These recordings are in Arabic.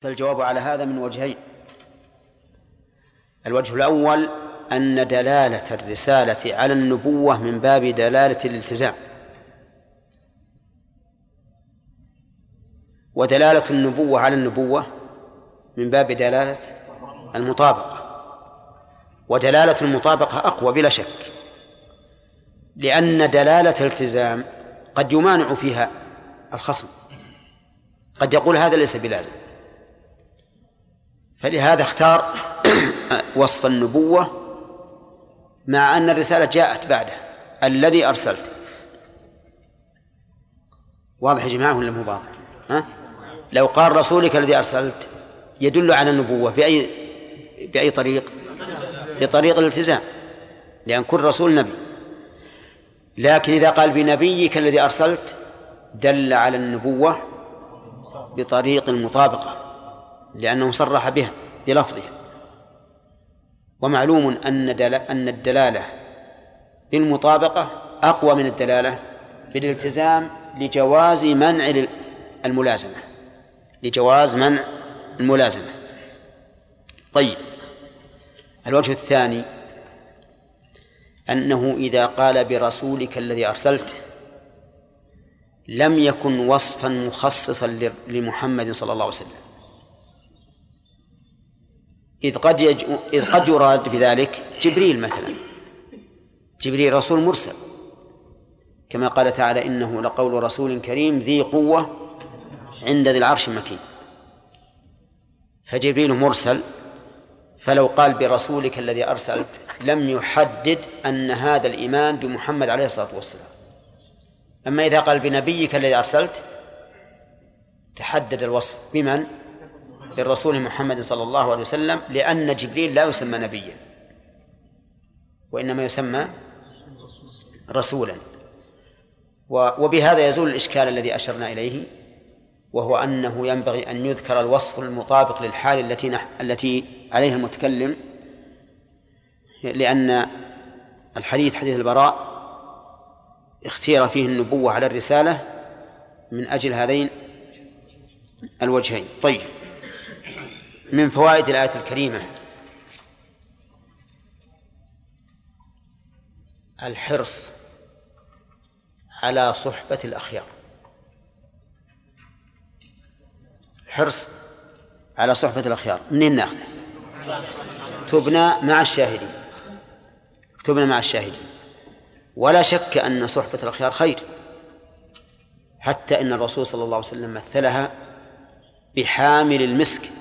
فالجواب على هذا من وجهين. الوجه الأول أن دلالة الرسالة على النبوة من باب دلالة الالتزام. ودلالة النبوة على النبوة من باب دلالة المطابقة. ودلالة المطابقة أقوى بلا شك لأن دلالة الالتزام قد يمانع فيها الخصم. قد يقول هذا ليس بلازم. فلهذا اختار وصف النبوة مع أن الرسالة جاءت بعده الذي أرسلت واضح يا جماعة ولا مو؟ ها؟ لو قال رسولك الذي أرسلت يدل على النبوة بأي بأي طريق؟ بطريق الالتزام لأن كل رسول نبي لكن إذا قال بنبيك الذي أرسلت دل على النبوة بطريق المطابقة لأنه صرح بها بلفظها. ومعلوم أن أن الدلالة بالمطابقة أقوى من الدلالة بالالتزام لجواز منع الملازمة. لجواز منع الملازمة. طيب الوجه الثاني أنه إذا قال برسولك الذي أرسلته لم يكن وصفا مخصصا لمحمد صلى الله عليه وسلم. إذ قد يج... إذ قد يراد بذلك جبريل مثلا. جبريل رسول مرسل. كما قال تعالى إنه لقول رسول كريم ذي قوة عند ذي العرش مكين فجبريل مرسل فلو قال برسولك الذي أرسلت لم يحدد أن هذا الإيمان بمحمد عليه الصلاة والسلام. أما إذا قال بنبيك الذي أرسلت تحدد الوصف. بمن؟ بالرسول محمد صلى الله عليه وسلم لأن جبريل لا يسمى نبيا وإنما يسمى رسولا. وبهذا يزول الإشكال الذي أشرنا إليه وهو أنه ينبغي أن يذكر الوصف المطابق للحال التي نح... التي عليها المتكلم لأن الحديث حديث البراء اختير فيه النبوة على الرسالة من أجل هذين الوجهين. طيب. من فوائد الآية الكريمة. الحرص على صحبة الأخيار. حرص على صحبة الأخيار. منين ناخذه؟ تبنى مع الشاهدين. تبنى مع الشاهدين. ولا شك أن صحبة الأخيار خير. حتى إن الرسول صلى الله عليه وسلم مثلها بحامل المسك.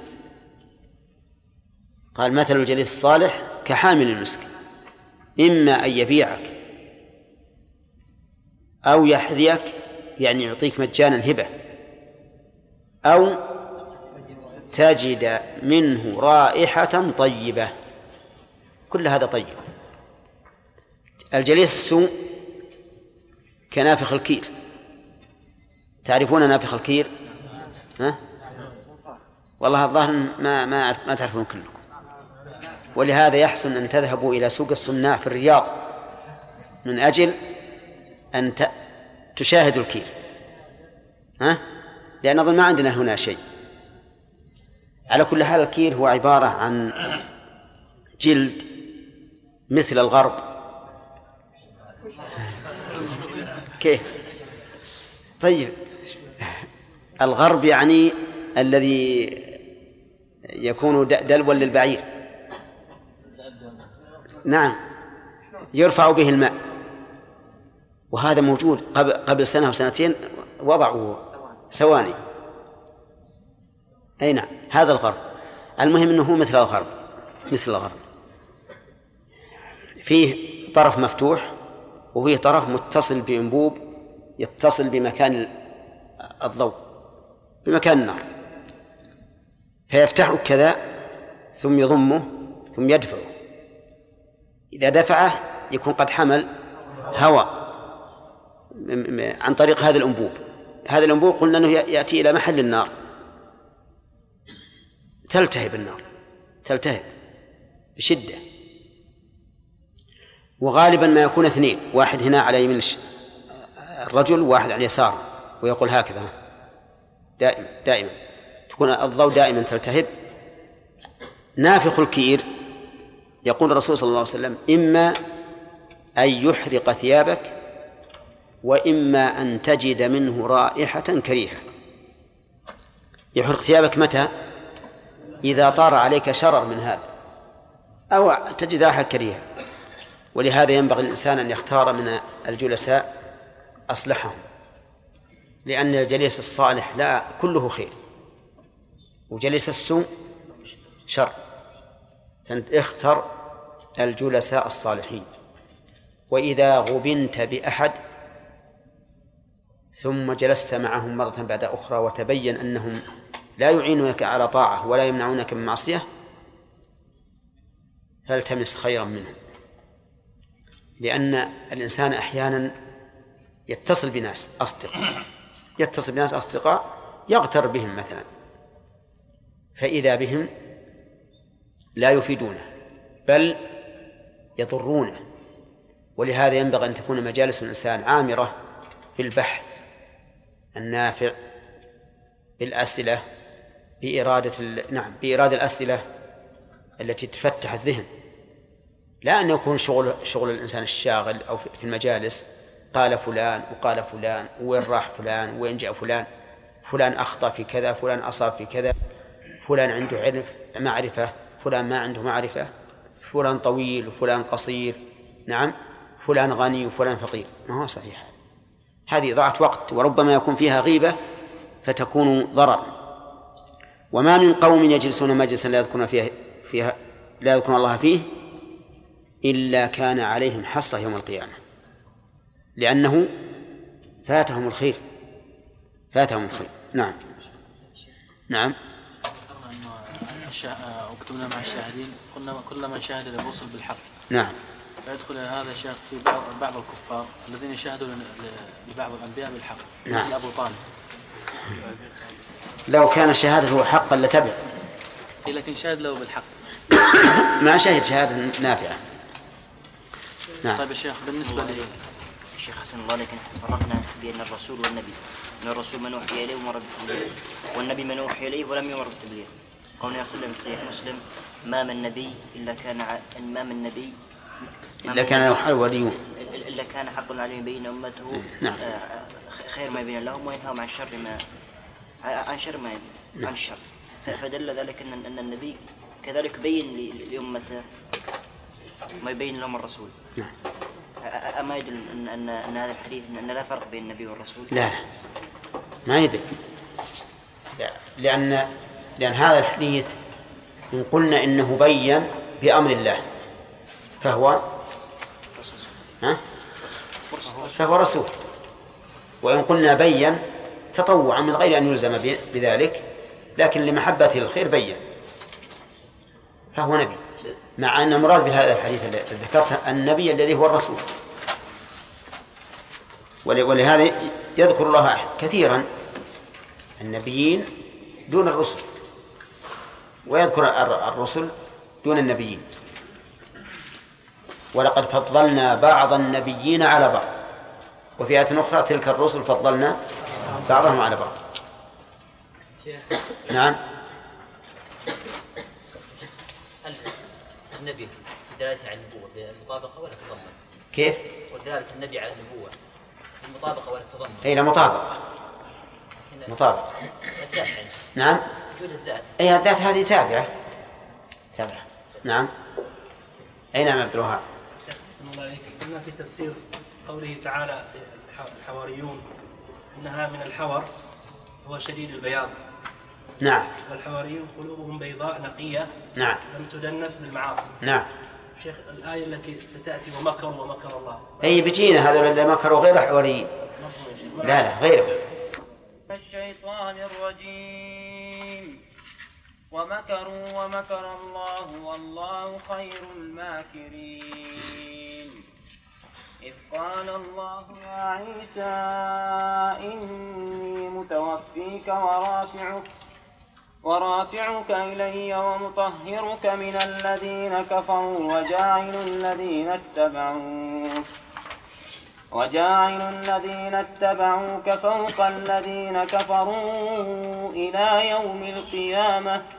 قال مثل الجليس الصالح كحامل المسك إما أن يبيعك أو يحذيك يعني يعطيك مجانا هبة أو تجد منه رائحة طيبة. كل هذا طيب. الجليس السوء كنافخ الكير. تعرفون نافخ الكير؟ ها؟ والله الظاهر ما ما ما تعرفون كلكم. ولهذا يحسن أن تذهبوا إلى سوق الصناع في الرياض. من أجل أن تشاهدوا الكير ها؟ لأن أظن ما عندنا هنا شيء. على كل حال الكير هو عبارة عن جلد مثل الغرب. كيف؟ طيب. الغرب يعني الذي يكون دلوا للبعير. نعم. يرفع به الماء. وهذا موجود قبل قبل سنة أو سنتين وضعوا سواني أي نعم هذا الغرب. المهم أنه هو مثل الغرب مثل الغرب. فيه طرف مفتوح وفيه طرف متصل بأنبوب يتصل بمكان الضوء بمكان النار. فيفتحه كذا ثم يضمه ثم يدفعه. إذا دفعه يكون قد حمل هواء عن طريق هذا الأنبوب. هذا الأنبوب قلنا أنه يأتي إلى محل النار. تلتهب النار. تلتهب بشدة. وغالبا ما يكون اثنين. واحد هنا على يمين الرجل وواحد على اليسار. ويقول هكذا. دائما دائما. تكون الضوء دائما تلتهب. نافخ الكير. يقول الرسول صلى الله عليه وسلم إما أن يحرق ثيابك وإما أن تجد منه رائحة كريهة. يحرق ثيابك متى؟ إذا طار عليك شرر من هذا أو تجد رائحة كريهة. ولهذا ينبغي الإنسان أن يختار من الجلساء أصلحهم لأن الجليس الصالح لا كله خير وجليس السوء شر. فأنت اختر الجلساء الصالحين. وإذا غبنت بأحد ثم جلست معهم مرة بعد أخرى وتبين أنهم لا يعينونك على طاعة ولا يمنعونك من معصية فالتمس خيرا منهم. لأن الإنسان أحيانا يتصل بناس أصدقاء يتصل بناس أصدقاء يغتر بهم مثلا فإذا بهم لا يفيدونه بل يضرونه. ولهذا ينبغي أن تكون مجالس الإنسان عامرة بالبحث النافع بالأسئلة بإرادة نعم بإرادة الأسئلة التي تفتح الذهن. لا أن يكون شغل شغل الإنسان الشاغل أو في المجالس قال فلان وقال فلان وين راح فلان وين جاء فلان فلان أخطأ في كذا فلان أصاب في كذا فلان عنده علم معرفة. فلان ما عنده معرفة فلان طويل وفلان قصير نعم فلان غني وفلان فقير. ما هو صحيح. هذه إضاعة وقت وربما يكون فيها غيبة فتكون ضرر. وما من قوم يجلسون مجلسا لا يذكرون فيها فيها لا يذكرون الله فيه إلا كان عليهم حسرة يوم القيامة. لأنه فاتهم الخير فاتهم الخير. نعم. نعم. وكتبنا مع الشاهدين. قلنا كل من شاهد الرسل بالحق. نعم. فيدخل هذا الشيخ في بعض بعض الكفار الذين شاهدوا لبعض الأنبياء بالحق نعم. مثل أبو طالب. لو كان شهادته حقا لتبع. إيه، لكن شاهد له بالحق. ما شهد شهادة نافعة. نعم. طيب يا شيخ بالنسبة لي. الشيخ حسن الله لكن فرقنا بين الرسول والنبي. إن الرسول من أوحي إليه ومر بالتبليغ والنبي من أوحي إليه ولم يمر بالتبليغ. قول صلى الله عليه وسلم صحيح مسلم. ما من نبي إلا كان ع... ما من نبي. إلا كان وليون. إلا كان حق عليه يبين أمته نعم. آه، خير ما يبين لهم وينهاهم عن شر ما عن شر ما يبين نعم. عن الشر فدل ذلك أن أن النبي كذلك بين لأمته ما يبين لهم الرسول. نعم. أما يدل أن أن, أن هذا الحديث أن لا فرق بين النبي والرسول؟ لا لا. ما يدل. لأن لأن هذا الحديث إن قلنا إنه بين بأمر الله فهو ها؟ فهو رسول. وإن قلنا بين تطوعا من غير أن يلزم بذلك لكن لمحبته الخير بين. فهو نبي. مع أن المراد بهذا الحديث الذي ذكرته النبي الذي هو الرسول. ولهذا يذكر الله كثيرا النبيين دون الرسل. ويذكر الرسل دون النبيين. ولقد فضلنا بعض النبيين على بعض. وفي آية أخرى تلك الرسل فضلنا بعضهم على بعض. نعم. النبي دلالته على النبوة بالمطابقة ولا التضمن؟ كيف؟ ودلالة النبي على النبوة المطابقة ولا التضمن؟ أي لا مطابقة. مطابقة. يعني. نعم. وجود الذات. أي الذات هذه تابعة. تابعة. نعم. أي نعم عبد الوهاب الله عليك. قلنا في تفسير قوله تعالى الحواريون إنها من الحور هو شديد البياض. نعم. والحواريون قلوبهم بيضاء نقية نعم. لم تدنس بالمعاصي. نعم. شيخ الآية التي ستأتي ومكروا ومكر الله. أي بتينا هذول اللي مكروا غير حواريين لا لا غيره الشيطان الرجيم. ومكروا ومكر الله والله خير الماكرين. إذ قال الله يا عيسى إني متوفيك ورافعك ورافعك إلي ومطهرك من الذين كفروا وجاعل الذين اتبعوك وجاعل الذين اتبعوك فوق الذين كفروا إلى يوم القيامة.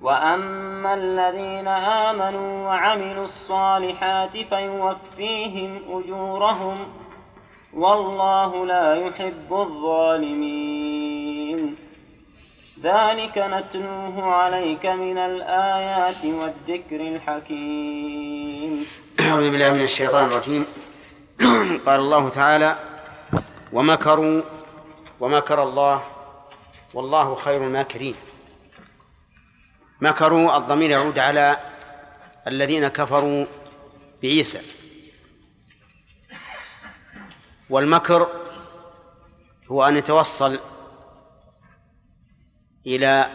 وأما الذين آمنوا وعملوا الصالحات فيوفيهم أجورهم والله لا يحب الظالمين ذلك نتلوه عليك من الآيات والذكر الحكيم أعوذ بالله من الشيطان الرجيم. قال الله تعالى ومكروا ومكر الله والله خير الماكرين مكروا الضمير يعود على الذين كفروا بعيسى. والمكر هو أن يتوصل إلى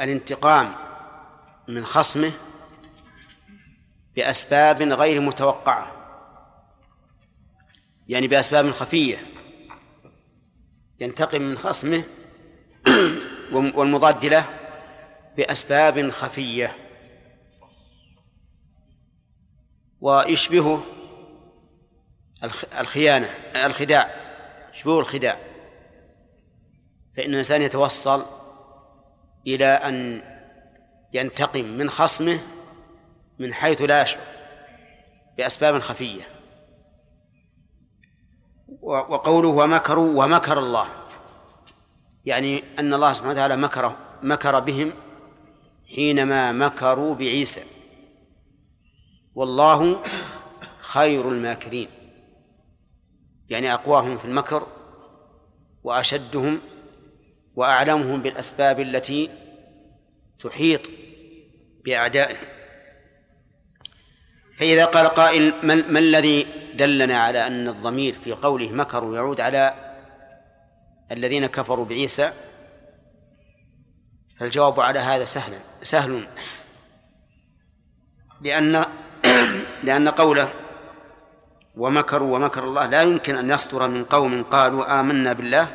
الانتقام من خصمه بأسباب غير متوقعة. يعني بأسباب خفية. ينتقم من خصمه والمضاد له بأسباب خفية. ويشبهه الخيانة الخداع يشبهه الخداع. فإن الإنسان يتوصل إلى أن ينتقم من خصمه من حيث لا يشعر بأسباب خفية. وقوله ومكروا ومكر الله. يعني أن الله سبحانه وتعالى مكر مكر بهم حينما مكروا بعيسى. والله خير الماكرين. يعني أقواهم في المكر وأشدهم وأعلمهم بالأسباب التي تحيط بأعدائهم. فإذا قال قائل ما الذي دلنا على أن الضمير في قوله مكروا يعود على الذين كفروا بعيسى فالجواب على هذا سهل سهل. لأن لأن قوله ومكروا ومكر الله لا يمكن أن يصدر من قوم قالوا آمنا بالله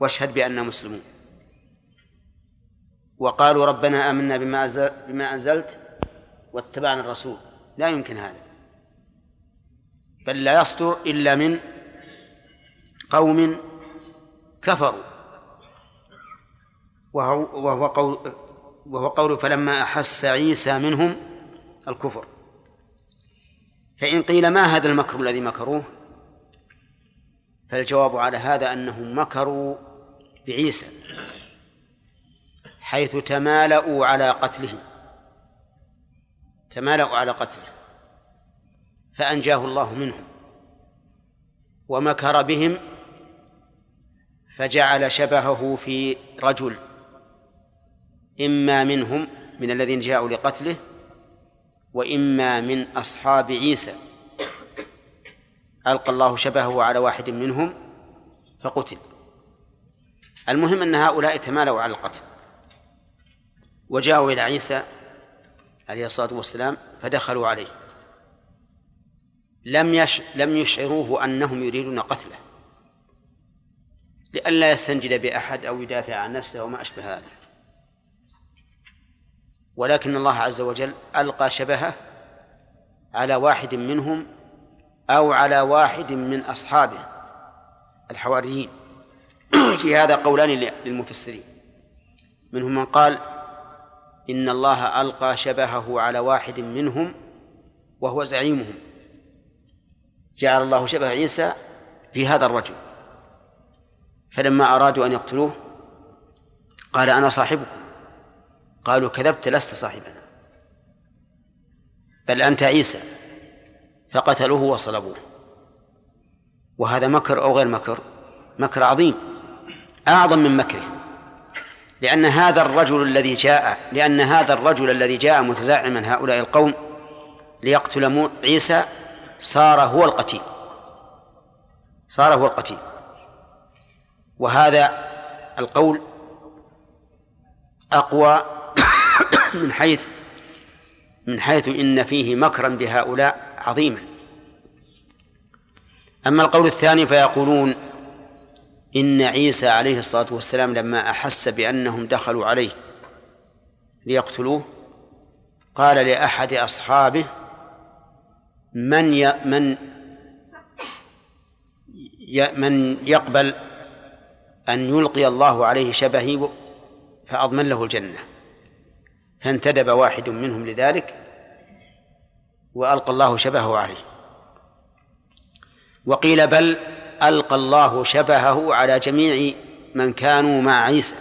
واشهد بأننا مسلمون. وقالوا ربنا آمنا بما بما أنزلت واتبعنا الرسول. لا يمكن هذا. بل لا يصدر إلا من قوم كفروا. وهو وهو قول وهو قول فلما أحس عيسى منهم الكفر. فإن قيل ما هذا المكر الذي مكروه؟ فالجواب على هذا أنهم مكروا بعيسى حيث تمالؤوا على قتله تمالؤوا على قتله. فأنجاه الله منهم. ومكر بهم فجعل شبهه في رجل إما منهم من الذين جاءوا لقتله وإما من أصحاب عيسى. ألقى الله شبهه على واحد منهم فقتل. المهم أن هؤلاء تمالوا على القتل وجاءوا إلى عيسى عليه الصلاة والسلام فدخلوا عليه. لم لم يشعروه أنهم يريدون قتله. لئلا يستنجد بأحد أو يدافع عن نفسه وما أشبه هذا. ولكن الله عز وجل ألقى شبهه على واحد منهم أو على واحد من أصحابه الحواريين. في هذا قولان للمفسرين. منهم من قال إن الله ألقى شبهه على واحد منهم وهو زعيمهم. جعل الله شبه عيسى في هذا الرجل. فلما أرادوا أن يقتلوه قال أنا صاحبكم. قالوا كذبت لست صاحبنا. بل أنت عيسى. فقتلوه وصلبوه. وهذا مكر أو غير مكر؟ مكر عظيم. أعظم من مكره. لأن هذا الرجل الذي جاء لأن هذا الرجل الذي جاء متزعما هؤلاء القوم ليقتل عيسى صار هو القتيل. صار هو القتيل. وهذا القول أقوى من حيث من حيث إن فيه مكرا بهؤلاء عظيما. أما القول الثاني فيقولون إن عيسى عليه الصلاة والسلام لما أحس بأنهم دخلوا عليه ليقتلوه قال لأحد أصحابه من ي... من ي... من يقبل أن يلقي الله عليه شبهي فأضمن له الجنة. فانتدب واحد منهم لذلك وألقى الله شبهه عليه. وقيل بل ألقى الله شبهه على جميع من كانوا مع عيسى.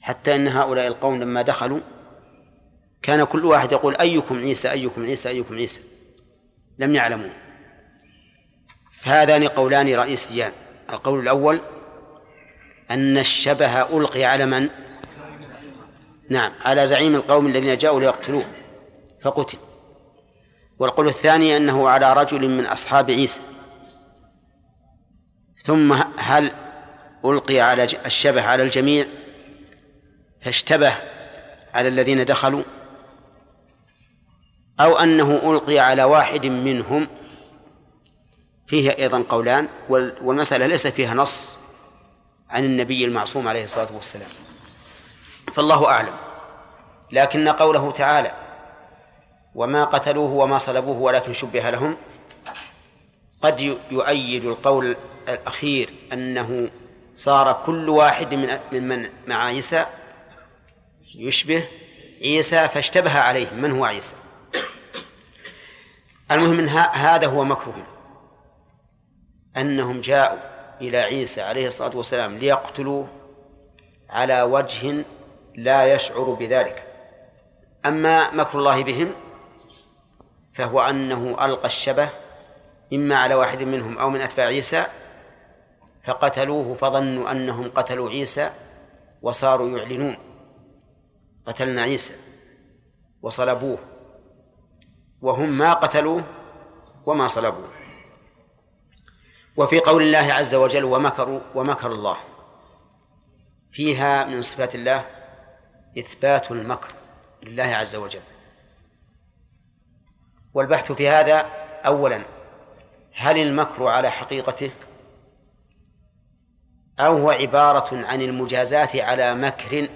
حتى إن هؤلاء القوم لما دخلوا كان كل واحد يقول أيكم عيسى أيكم عيسى أيكم عيسى. لم يعلموا فهذان قولان رئيسيان. القول الأول أن الشبه ألقي على من؟ نعم على زعيم القوم الذين جاءوا ليقتلوه فقتل. والقول الثاني أنه على رجل من أصحاب عيسى. ثم هل ألقي على الشبه على الجميع؟ فاشتبه على الذين دخلوا. أو أنه ألقي على واحد منهم فيه أيضا قولان والمسألة ليس فيها نص عن النبي المعصوم عليه الصلاة والسلام. فالله أعلم. لكن قوله تعالى وما قتلوه وما صلبوه ولكن شبه لهم قد يؤيد القول الأخير أنه صار كل واحد من من مع عيسى يشبه عيسى فاشتبه عليه. من هو عيسى؟ المهم من هذا هو مكرهم. أنهم جاءوا إلى عيسى عليه الصلاة والسلام ليقتلوه على وجه لا يشعر بذلك. أما مكر الله بهم فهو أنه ألقى الشبه إما على واحد منهم أو من أتباع عيسى فقتلوه فظنوا أنهم قتلوا عيسى وصاروا يعلنون. قتلنا عيسى وصلبوه وهم ما قتلوه وما صلبوه. وفي قول الله عز وجل ومكروا ومكر الله. فيها من صفات الله إثبات المكر لله عز وجل. والبحث في هذا أولا هل المكر على حقيقته؟ أو هو عبارة عن المجازات على مكر؟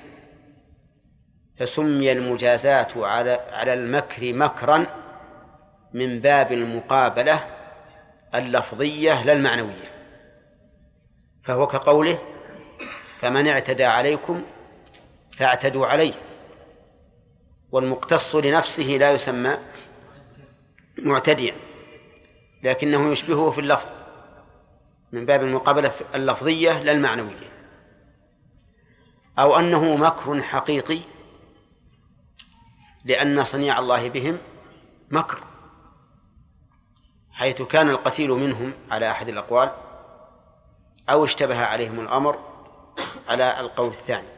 فسمي المجازات على على المكر مكرا من باب المقابلة اللفظية لا المعنوية. فهو كقوله فمن اعتدى عليكم فاعتدوا عليه والمقتص لنفسه لا يسمى معتديا لكنه يشبهه في اللفظ من باب المقابلة اللفظية لا المعنوية. أو أنه مكر حقيقي لأن صنيع الله بهم مكر. حيث كان القتيل منهم على أحد الأقوال أو اشتبه عليهم الأمر على القول الثاني.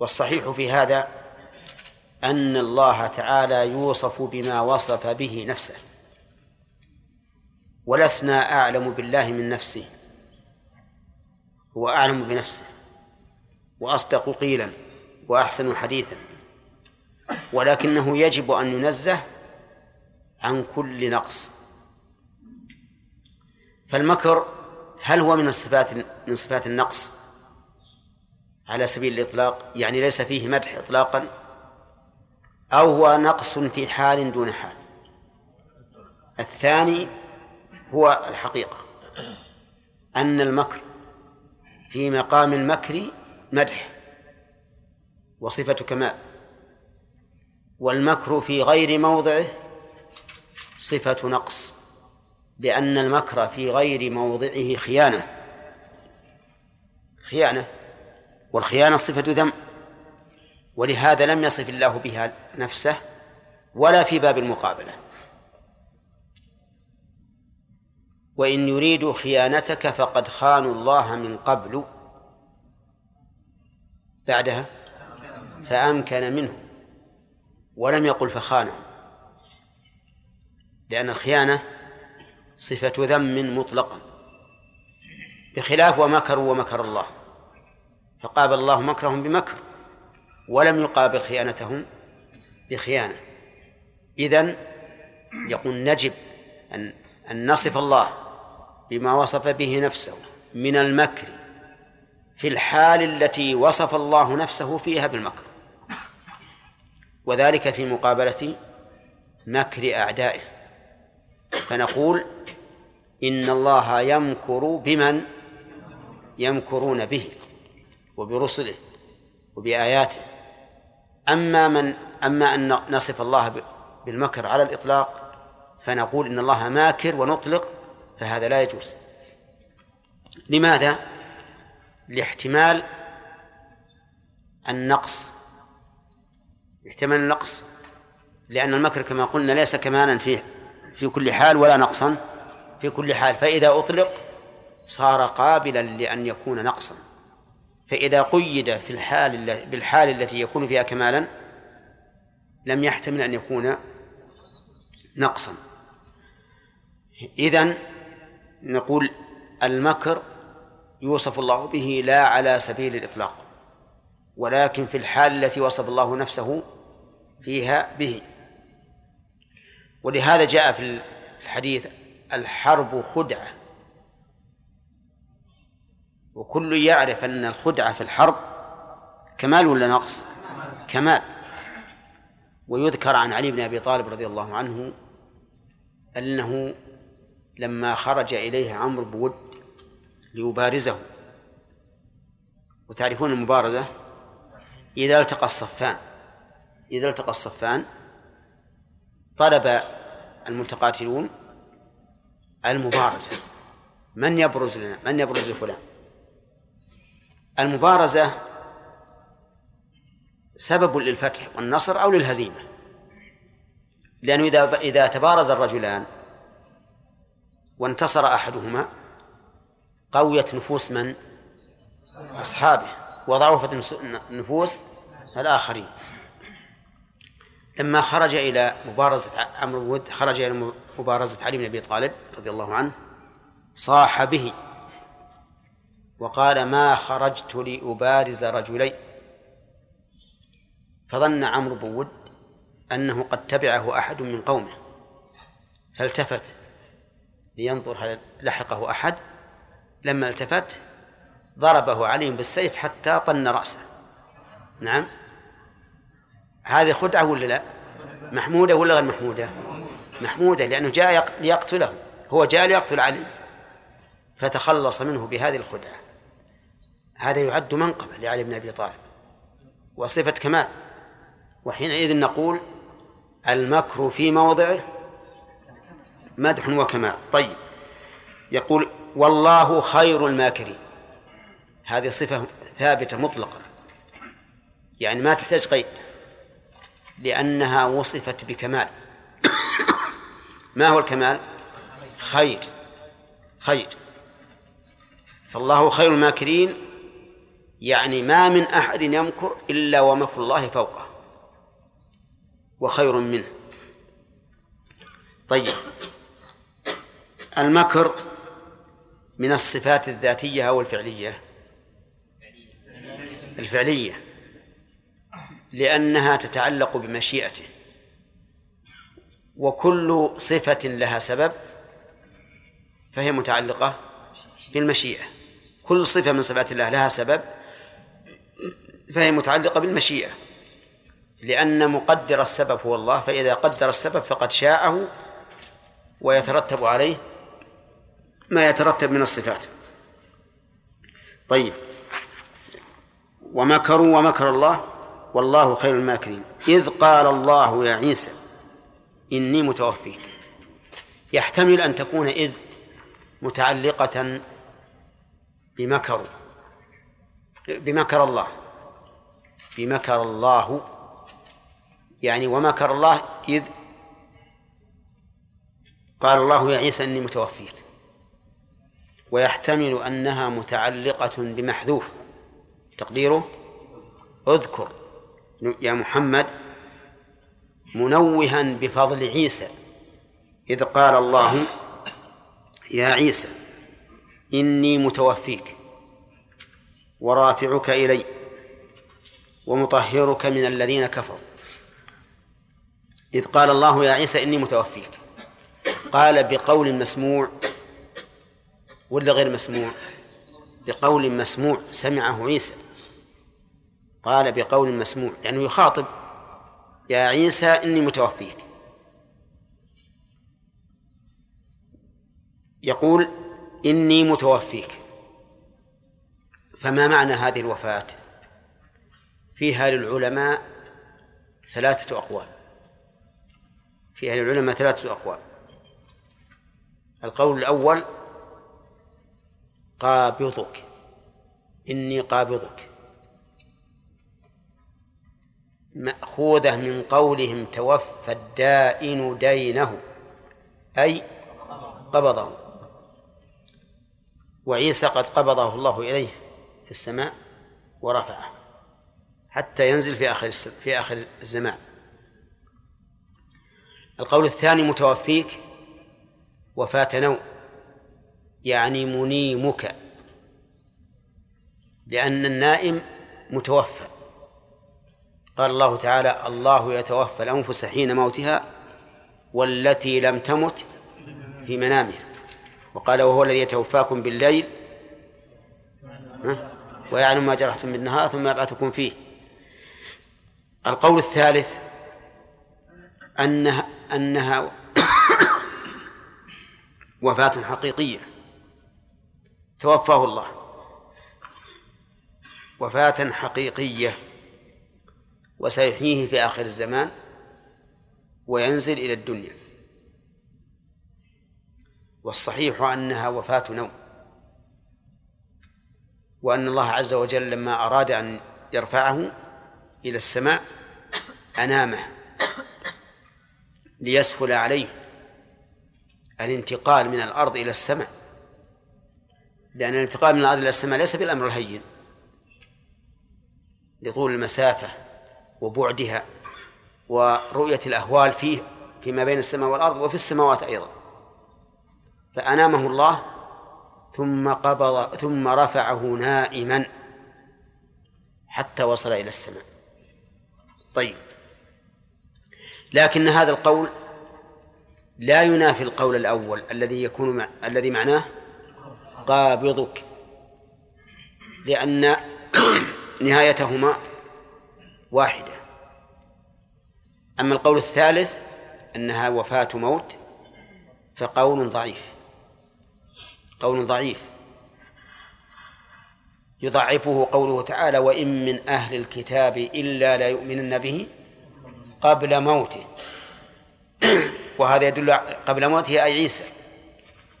والصحيح في هذا أن الله تعالى يوصف بما وصف به نفسه. ولسنا أعلم بالله من نفسه. هو أعلم بنفسه. وأصدق قيلا وأحسن حديثا. ولكنه يجب أن ينزه عن كل نقص. فالمكر هل هو من الصفات من صفات النقص؟ على سبيل الإطلاق يعني ليس فيه مدح إطلاقا أو هو نقص في حال دون حال. الثاني هو الحقيقة أن المكر في مقام المكر مدح وصفة كمال والمكر في غير موضعه صفة نقص لأن المكر في غير موضعه خيانة. خيانة والخيانة صفة ذم ولهذا لم يصف الله بها نفسه ولا في باب المقابلة. وإن يريدوا خيانتك فقد خانوا الله من قبل بعدها فأمكن منه ولم يقل فخانه. لأن الخيانة صفة ذم مطلقا بخلاف ومكروا ومكر الله. فقابل الله مكرهم بمكر ولم يقابل خيانتهم بخيانة. إذن يقول نجب أن أن نصف الله بما وصف به نفسه من المكر في الحال التي وصف الله نفسه فيها بالمكر وذلك في مقابلة مكر أعدائه. فنقول إن الله يمكر بمن يمكرون به وبرسله وبآياته. أما من أما أن نصف الله بالمكر على الإطلاق فنقول إن الله ماكر ونطلق فهذا لا يجوز. لماذا؟ لاحتمال النقص. احتمال النقص لأن المكر كما قلنا ليس كمالا في في كل حال ولا نقصا؟ في كل حال فإذا أطلق صار قابلا لأن يكون نقصا. فإذا قيد في الحال بالحال التي يكون فيها كمالا لم يحتمل أن يكون نقصا. إذن نقول المكر يوصف الله به لا على سبيل الإطلاق ولكن في الحال التي وصف الله نفسه فيها به. ولهذا جاء في الحديث الحرب خدعة. وكل يعرف أن الخدعة في الحرب كمال ولا نقص؟ كمال. ويذكر عن علي بن أبي طالب رضي الله عنه أنه لما خرج إليه عمرو بود ليبارزه. وتعرفون المبارزة؟ إذا التقى الصفان إذا التقى الصفان طلب المتقاتلون المبارزة. من يبرز لنا؟ من يبرز لفلان؟ المبارزة سبب للفتح والنصر أو للهزيمة. لأنه إذا إذا تبارز الرجلان وانتصر أحدهما قويت نفوس من؟ أصحابه. وضعفت نفوس الآخرين. لما خرج إلى مبارزة عمرو ود خرج إلى مبارزة علي بن أبي طالب رضي الله عنه صاح به وقال ما خرجت لأبارز رجلين فظن عمرو بن ود أنه قد تبعه أحد من قومه فالتفت لينظر هل لحقه أحد. لما التفت ضربه عليهم بالسيف حتى طن رأسه. نعم. هذه خدعة ولا لا؟ محمودة ولا غير محمودة؟ محمودة لأنه جاء ليقتله. هو جاء ليقتل علي. فتخلص منه بهذه الخدعة. هذا يعد منقبة لعلي بن أبي طالب. وصفة كمال. وحينئذ نقول المكر في موضعه مدح وكمال. طيب. يقول والله خير الماكرين. هذه صفة ثابتة مطلقة. يعني ما تحتاج قيد. لأنها وصفت بكمال. ما هو الكمال؟ خير. خير. فالله خير الماكرين يعني ما من أحد يمكر إلا ومكر الله فوقه. وخير منه. طيب. المكر من الصفات الذاتية أو الفعلية؟ الفعلية. لأنها تتعلق بمشيئته. وكل صفة لها سبب فهي متعلقة بالمشيئة. كل صفة من صفات الله لها سبب فهي متعلقة بالمشيئة. لأن مقدر السبب هو الله فإذا قدر السبب فقد شاءه ويترتب عليه ما يترتب من الصفات. طيب. ومكروا ومكر الله والله خير الماكرين. إذ قال الله يا عيسى إني متوفيك. يحتمل أن تكون إذ متعلقة بمكر بمكر الله. بمكر الله. يعني ومكر الله إذ قال الله يا عيسى إني متوفيك. ويحتمل أنها متعلقة بمحذوف. تقديره؟ اذكر. يا محمد منوها بفضل عيسى إذ قال الله يا عيسى إني متوفيك ورافعك إلي ومطهرك من الذين كفروا. إذ قال الله يا عيسى إني متوفيك. قال بقول مسموع ولا غير مسموع؟ بقول مسموع سمعه عيسى. قال بقول مسموع لأنه يخاطب يا عيسى إني متوفيك. يقول إني متوفيك. فما معنى هذه الوفاة؟ فيها للعلماء ثلاثة أقوال. فيها للعلماء ثلاثة أقوال. القول الأول قابضك. إني قابضك. مأخوذة من قولهم توفى الدائن دينه أي قبضه. وعيسى قد قبضه الله إليه في السماء ورفعه حتى ينزل في آخر في آخر الزمان. القول الثاني متوفيك وفاة نوم يعني منيمك لأن النائم متوفى. قال الله تعالى الله يتوفى الأنفس حين موتها والتي لم تمت في منامها. وقال وهو الذي يتوفاكم بالليل ويعلم ما جرحتم بالنهار ثم يبعثكم فيه. القول الثالث أنها أنها وفاة حقيقية. توفاه الله. وفاة حقيقية. وسيحييه في آخر الزمان وينزل إلى الدنيا. والصحيح أنها وفاة نوم. وأن الله عز وجل لما أراد أن يرفعه إلى السماء أنامه ليسهل عليه الانتقال من الأرض إلى السماء. لأن الانتقال من الأرض إلى السماء ليس بالأمر الهين. لطول المسافة. وبعدها ورؤية الأهوال فيه فيما بين السماء والأرض وفي السماوات أيضا. فأنامه الله ثم قبض ثم رفعه نائما حتى وصل إلى السماء. طيب. لكن هذا القول لا ينافي القول الأول الذي يكون مع... الذي معناه قابضك لأن نهايتهما واحدة. أما القول الثالث أنها وفاة موت فقول ضعيف. قول ضعيف. يضعفه قوله تعالى وإن من أهل الكتاب إلا لا يؤمنن به قبل موته. وهذا يدل قبل موته أي عيسى.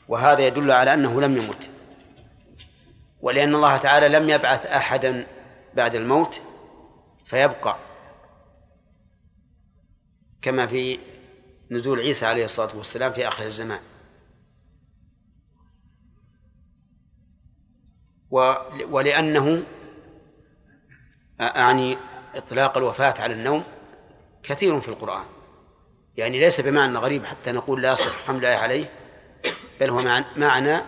وهذا يدل على أنه لم يمت. ولأن الله تعالى لم يبعث أحدا بعد الموت فيبقى كما في نزول عيسى عليه الصلاة والسلام في آخر الزمان. ولأنه أعني إطلاق الوفاة على النوم كثير في القرآن. يعني ليس بمعنى غريب حتى نقول لا يصح حمل الآية عليه بل هو معنى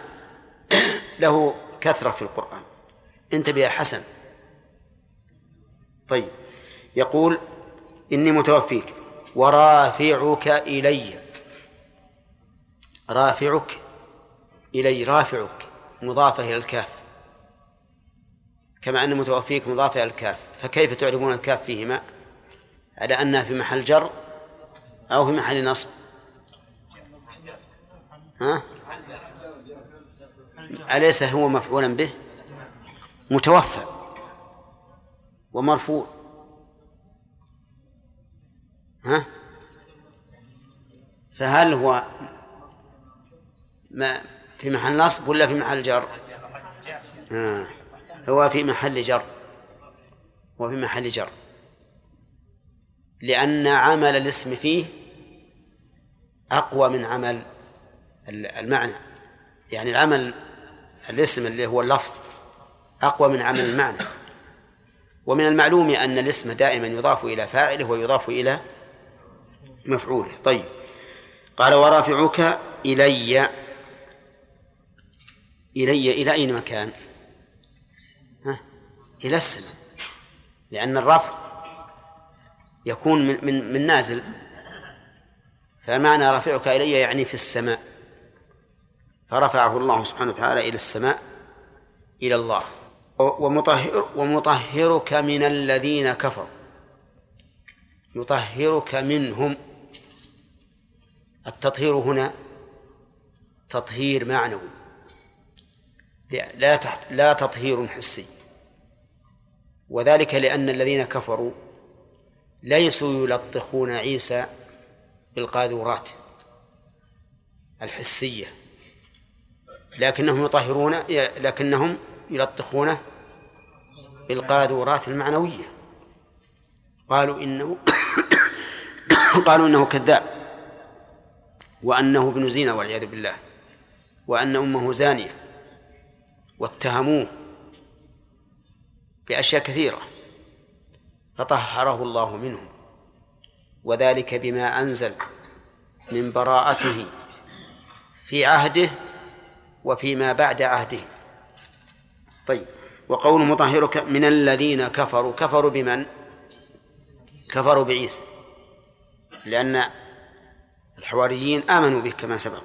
له كثرة في القرآن. انتبه يا حسن طيب. يقول إني متوفيك ورافعك إلي. رافعك إلي رافعك مضافة إلى الكاف. كما أن متوفيك مضافة إلى الكاف. فكيف تعرفون الكاف فيهما؟ على أنها في محل جر أو في محل نصب. ها؟ أليس هو مفعولا به؟ متوفى. ومرفوع. ها؟ فهل هو ما في محل نصب ولا في محل جر؟ آه. هو في محل جر. هو في محل جر. لأن عمل الاسم فيه أقوى من عمل المعنى. يعني العمل الاسم اللي هو اللفظ أقوى من عمل المعنى. ومن المعلوم أن الاسم دائما يضاف إلى فاعله ويضاف إلى مفعوله. طيب. قال ورافعك إلي. إلي إلى أين مكان؟ ها؟ إلى السماء. لأن الرفع يكون من, من, من نازل. فمعنى رافعك إلي يعني في السماء. فرفعه الله سبحانه وتعالى إلى السماء إلى الله. ومطهر ومطهرك من الذين كفروا. يطهرك منهم. التطهير هنا تطهير معنوي. لا تحت لا تطهير حسي. وذلك لأن الذين كفروا ليسوا يلطخون عيسى بالقاذورات الحسية. لكنهم يطهرون لكنهم يلطخونه بالقاذورات المعنوية. قالوا إنه قالوا إنه كذاب وأنه ابن زينة والعياذ بالله وأن أمه زانية واتهموه بأشياء كثيرة فطهره الله منهم وذلك بما أنزل من براءته في عهده وفيما بعد عهده. طيب. وقول مطهرك من الذين كفروا. كفروا بمن؟ كفروا بعيسى. لأن الحواريين آمنوا به كما سبق.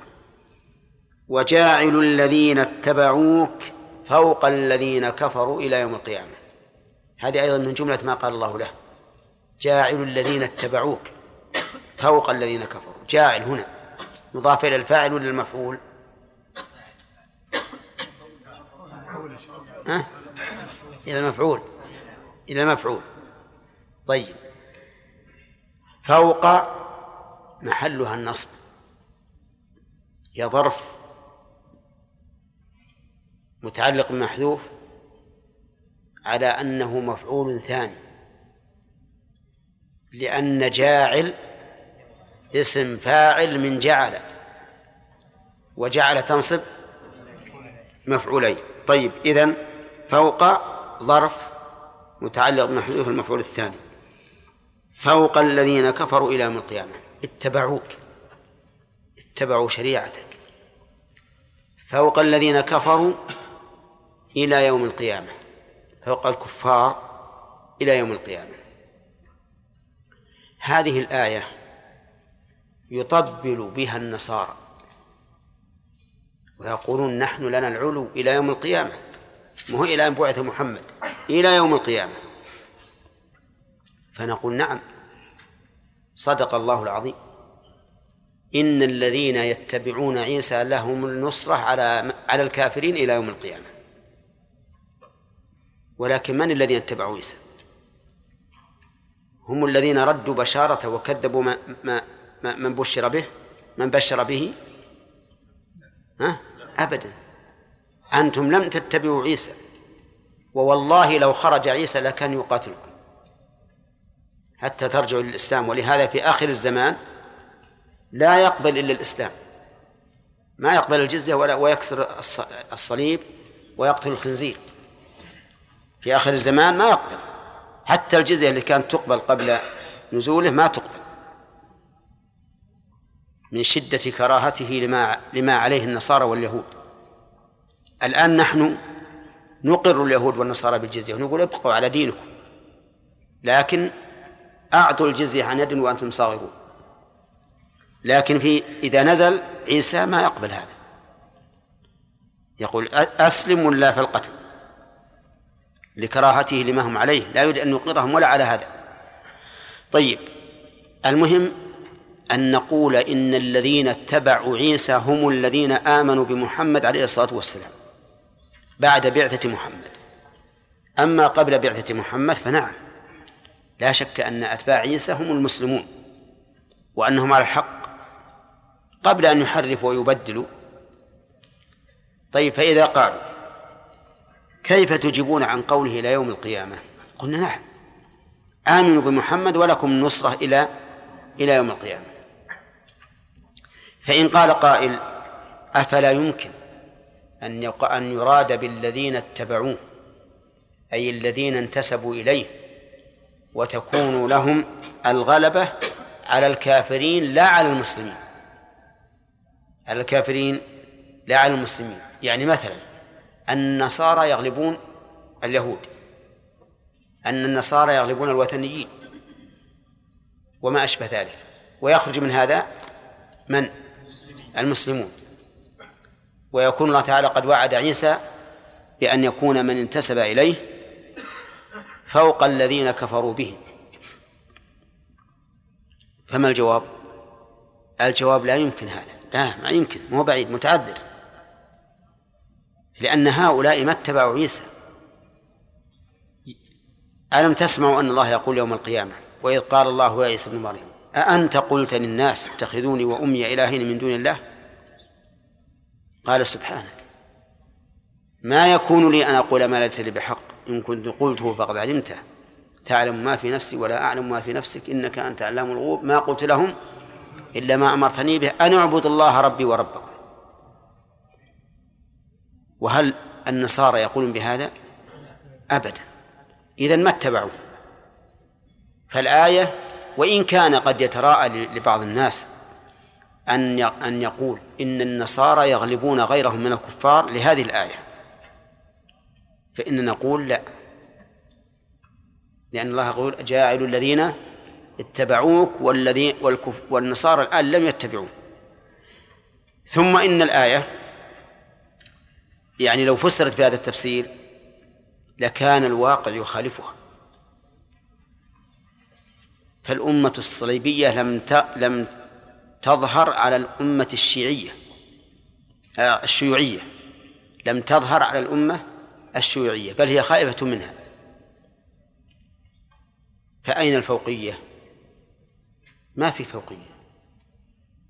وجاعل الذين اتبعوك فوق الذين كفروا إلى يوم القيامة. هذه أيضا من جملة ما قال الله له. جاعل الذين اتبعوك فوق الذين كفروا. جاعل هنا. مضاف إلى الفاعل ولا المفعول؟ ها؟ إلى المفعول إلى المفعول طيب. فوق محلها النصب. هي ظرف متعلق بمحذوف على أنه مفعول ثاني. لأن جاعل اسم فاعل من جعل. وجعل تنصب مفعولين. طيب إذن فوق ظرف متعلق بمحذوف المفعول الثاني. فوق الذين كفروا إلى يوم القيامة. اتبعوك. اتبعوا شريعتك. فوق الذين كفروا إلى يوم القيامة. فوق الكفار إلى يوم القيامة. هذه الآية يطبل بها النصارى. ويقولون نحن لنا العلو إلى يوم القيامة. ما هو إلى أن بعث محمد إلى يوم القيامة. فنقول نعم صدق الله العظيم. إن الذين يتبعون عيسى لهم النصرة على على الكافرين إلى يوم القيامة. ولكن من الذين اتبعوا عيسى؟ هم الذين ردوا بشارة وكذبوا ما, ما, ما من بشر به من بشر به؟ ها؟ أبدا. أنتم لم تتبعوا عيسى ووالله لو خرج عيسى لكان يقاتلكم. حتى ترجعوا للإسلام ولهذا في آخر الزمان لا يقبل إلا الإسلام. ما يقبل الجزية ولا ويكسر الصليب ويقتل الخنزير. في آخر الزمان ما يقبل. حتى الجزية اللي كانت تقبل قبل نزوله ما تقبل. من شدة كراهته لما لما عليه النصارى واليهود. الآن نحن نقر اليهود والنصارى بالجزية ونقول ابقوا على دينكم. لكن أعطوا الجزية عن يد وأنتم صاغرون لكن في إذا نزل عيسى ما يقبل هذا. يقول أسلم ولا في القتل؟ لكراهته لما هم عليه. لا يريد أن يقرهم ولا على هذا. طيب المهم أن نقول إن الذين اتبعوا عيسى هم الذين آمنوا بمحمد عليه الصلاة والسلام. بعد بعثة محمد. أما قبل بعثة محمد فنعم. لا شك أن أتباع عيسى هم المسلمون وأنهم على الحق. قبل أن يحرفوا ويبدلوا. طيب فإذا قالوا كيف تجيبون عن قوله إلى يوم القيامة؟ قلنا نعم. آمنوا بمحمد ولكم النصرة إلى إلى يوم القيامة. فإن قال قائل أفلا يمكن؟ أن أن يراد بالذين اتبعوه أي الذين انتسبوا إليه وتكون لهم الغلبة على الكافرين لا على المسلمين. على الكافرين لا على المسلمين. يعني مثلا النصارى يغلبون اليهود أن النصارى يغلبون الوثنيين وما أشبه ذلك. ويخرج من هذا من؟ المسلمون. ويكون الله تعالى قد وعد عيسى بأن يكون من انتسب إليه فوق الذين كفروا به. فما الجواب؟ الجواب لا يمكن هذا. لا ما يمكن. مو بعيد متعذر لأن هؤلاء ما اتبعوا عيسى. ألم تسمعوا أن الله يقول يوم القيامة وإذ قال الله يا عيسى ابن مريم أأنت قلت للناس اتخذوني وأمي إلهين من دون الله؟ قال سبحانك. ما يكون لي أن أقول ما ليس لي بحق. إن كنت قلته فقد علمته. تعلم ما في نفسي ولا أعلم ما في نفسك. إنك أنت علام الغيوب. ما قلت لهم إلا ما أمرتني به أن أعبد الله ربي وربكم. وهل النصارى يقولون بهذا؟ أبدا. إذا ما اتبعوا؟ فالآية وإن كان قد يتراءى لبعض الناس أن أن يقول إن النصارى يغلبون غيرهم من الكفار لهذه الآية. فإن نقول لا. لأن الله يقول جاعل الذين اتبعوك والذين والكف والنصارى الآن لم يتبعوه ثم إن الآية يعني لو فسرت بهذا التفسير لكان الواقع يخالفها. فالأمة الصليبية لم لم تظهر على الأمة الشيعية آه، الشيوعية. لم تظهر على الأمة الشيوعية بل هي خائفة منها. فأين الفوقية؟ ما في فوقية.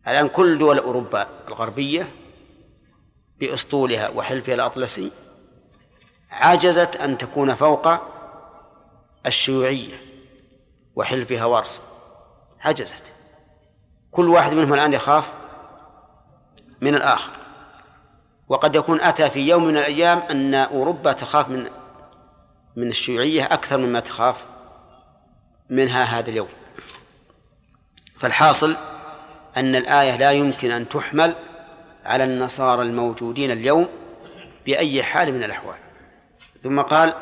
الآن كل دول أوروبا الغربية بأسطولها وحلفها الأطلسي عجزت أن تكون فوق الشيوعية وحلفها وارسو عجزت. كل واحد منهم الآن يخاف من الآخر. وقد يكون أتى في يوم من الأيام أن أوروبا تخاف من من الشيوعية أكثر مما تخاف منها هذا اليوم. فالحاصل أن الآية لا يمكن أن تحمل على النصارى الموجودين اليوم بأي حال من الأحوال. ثم قال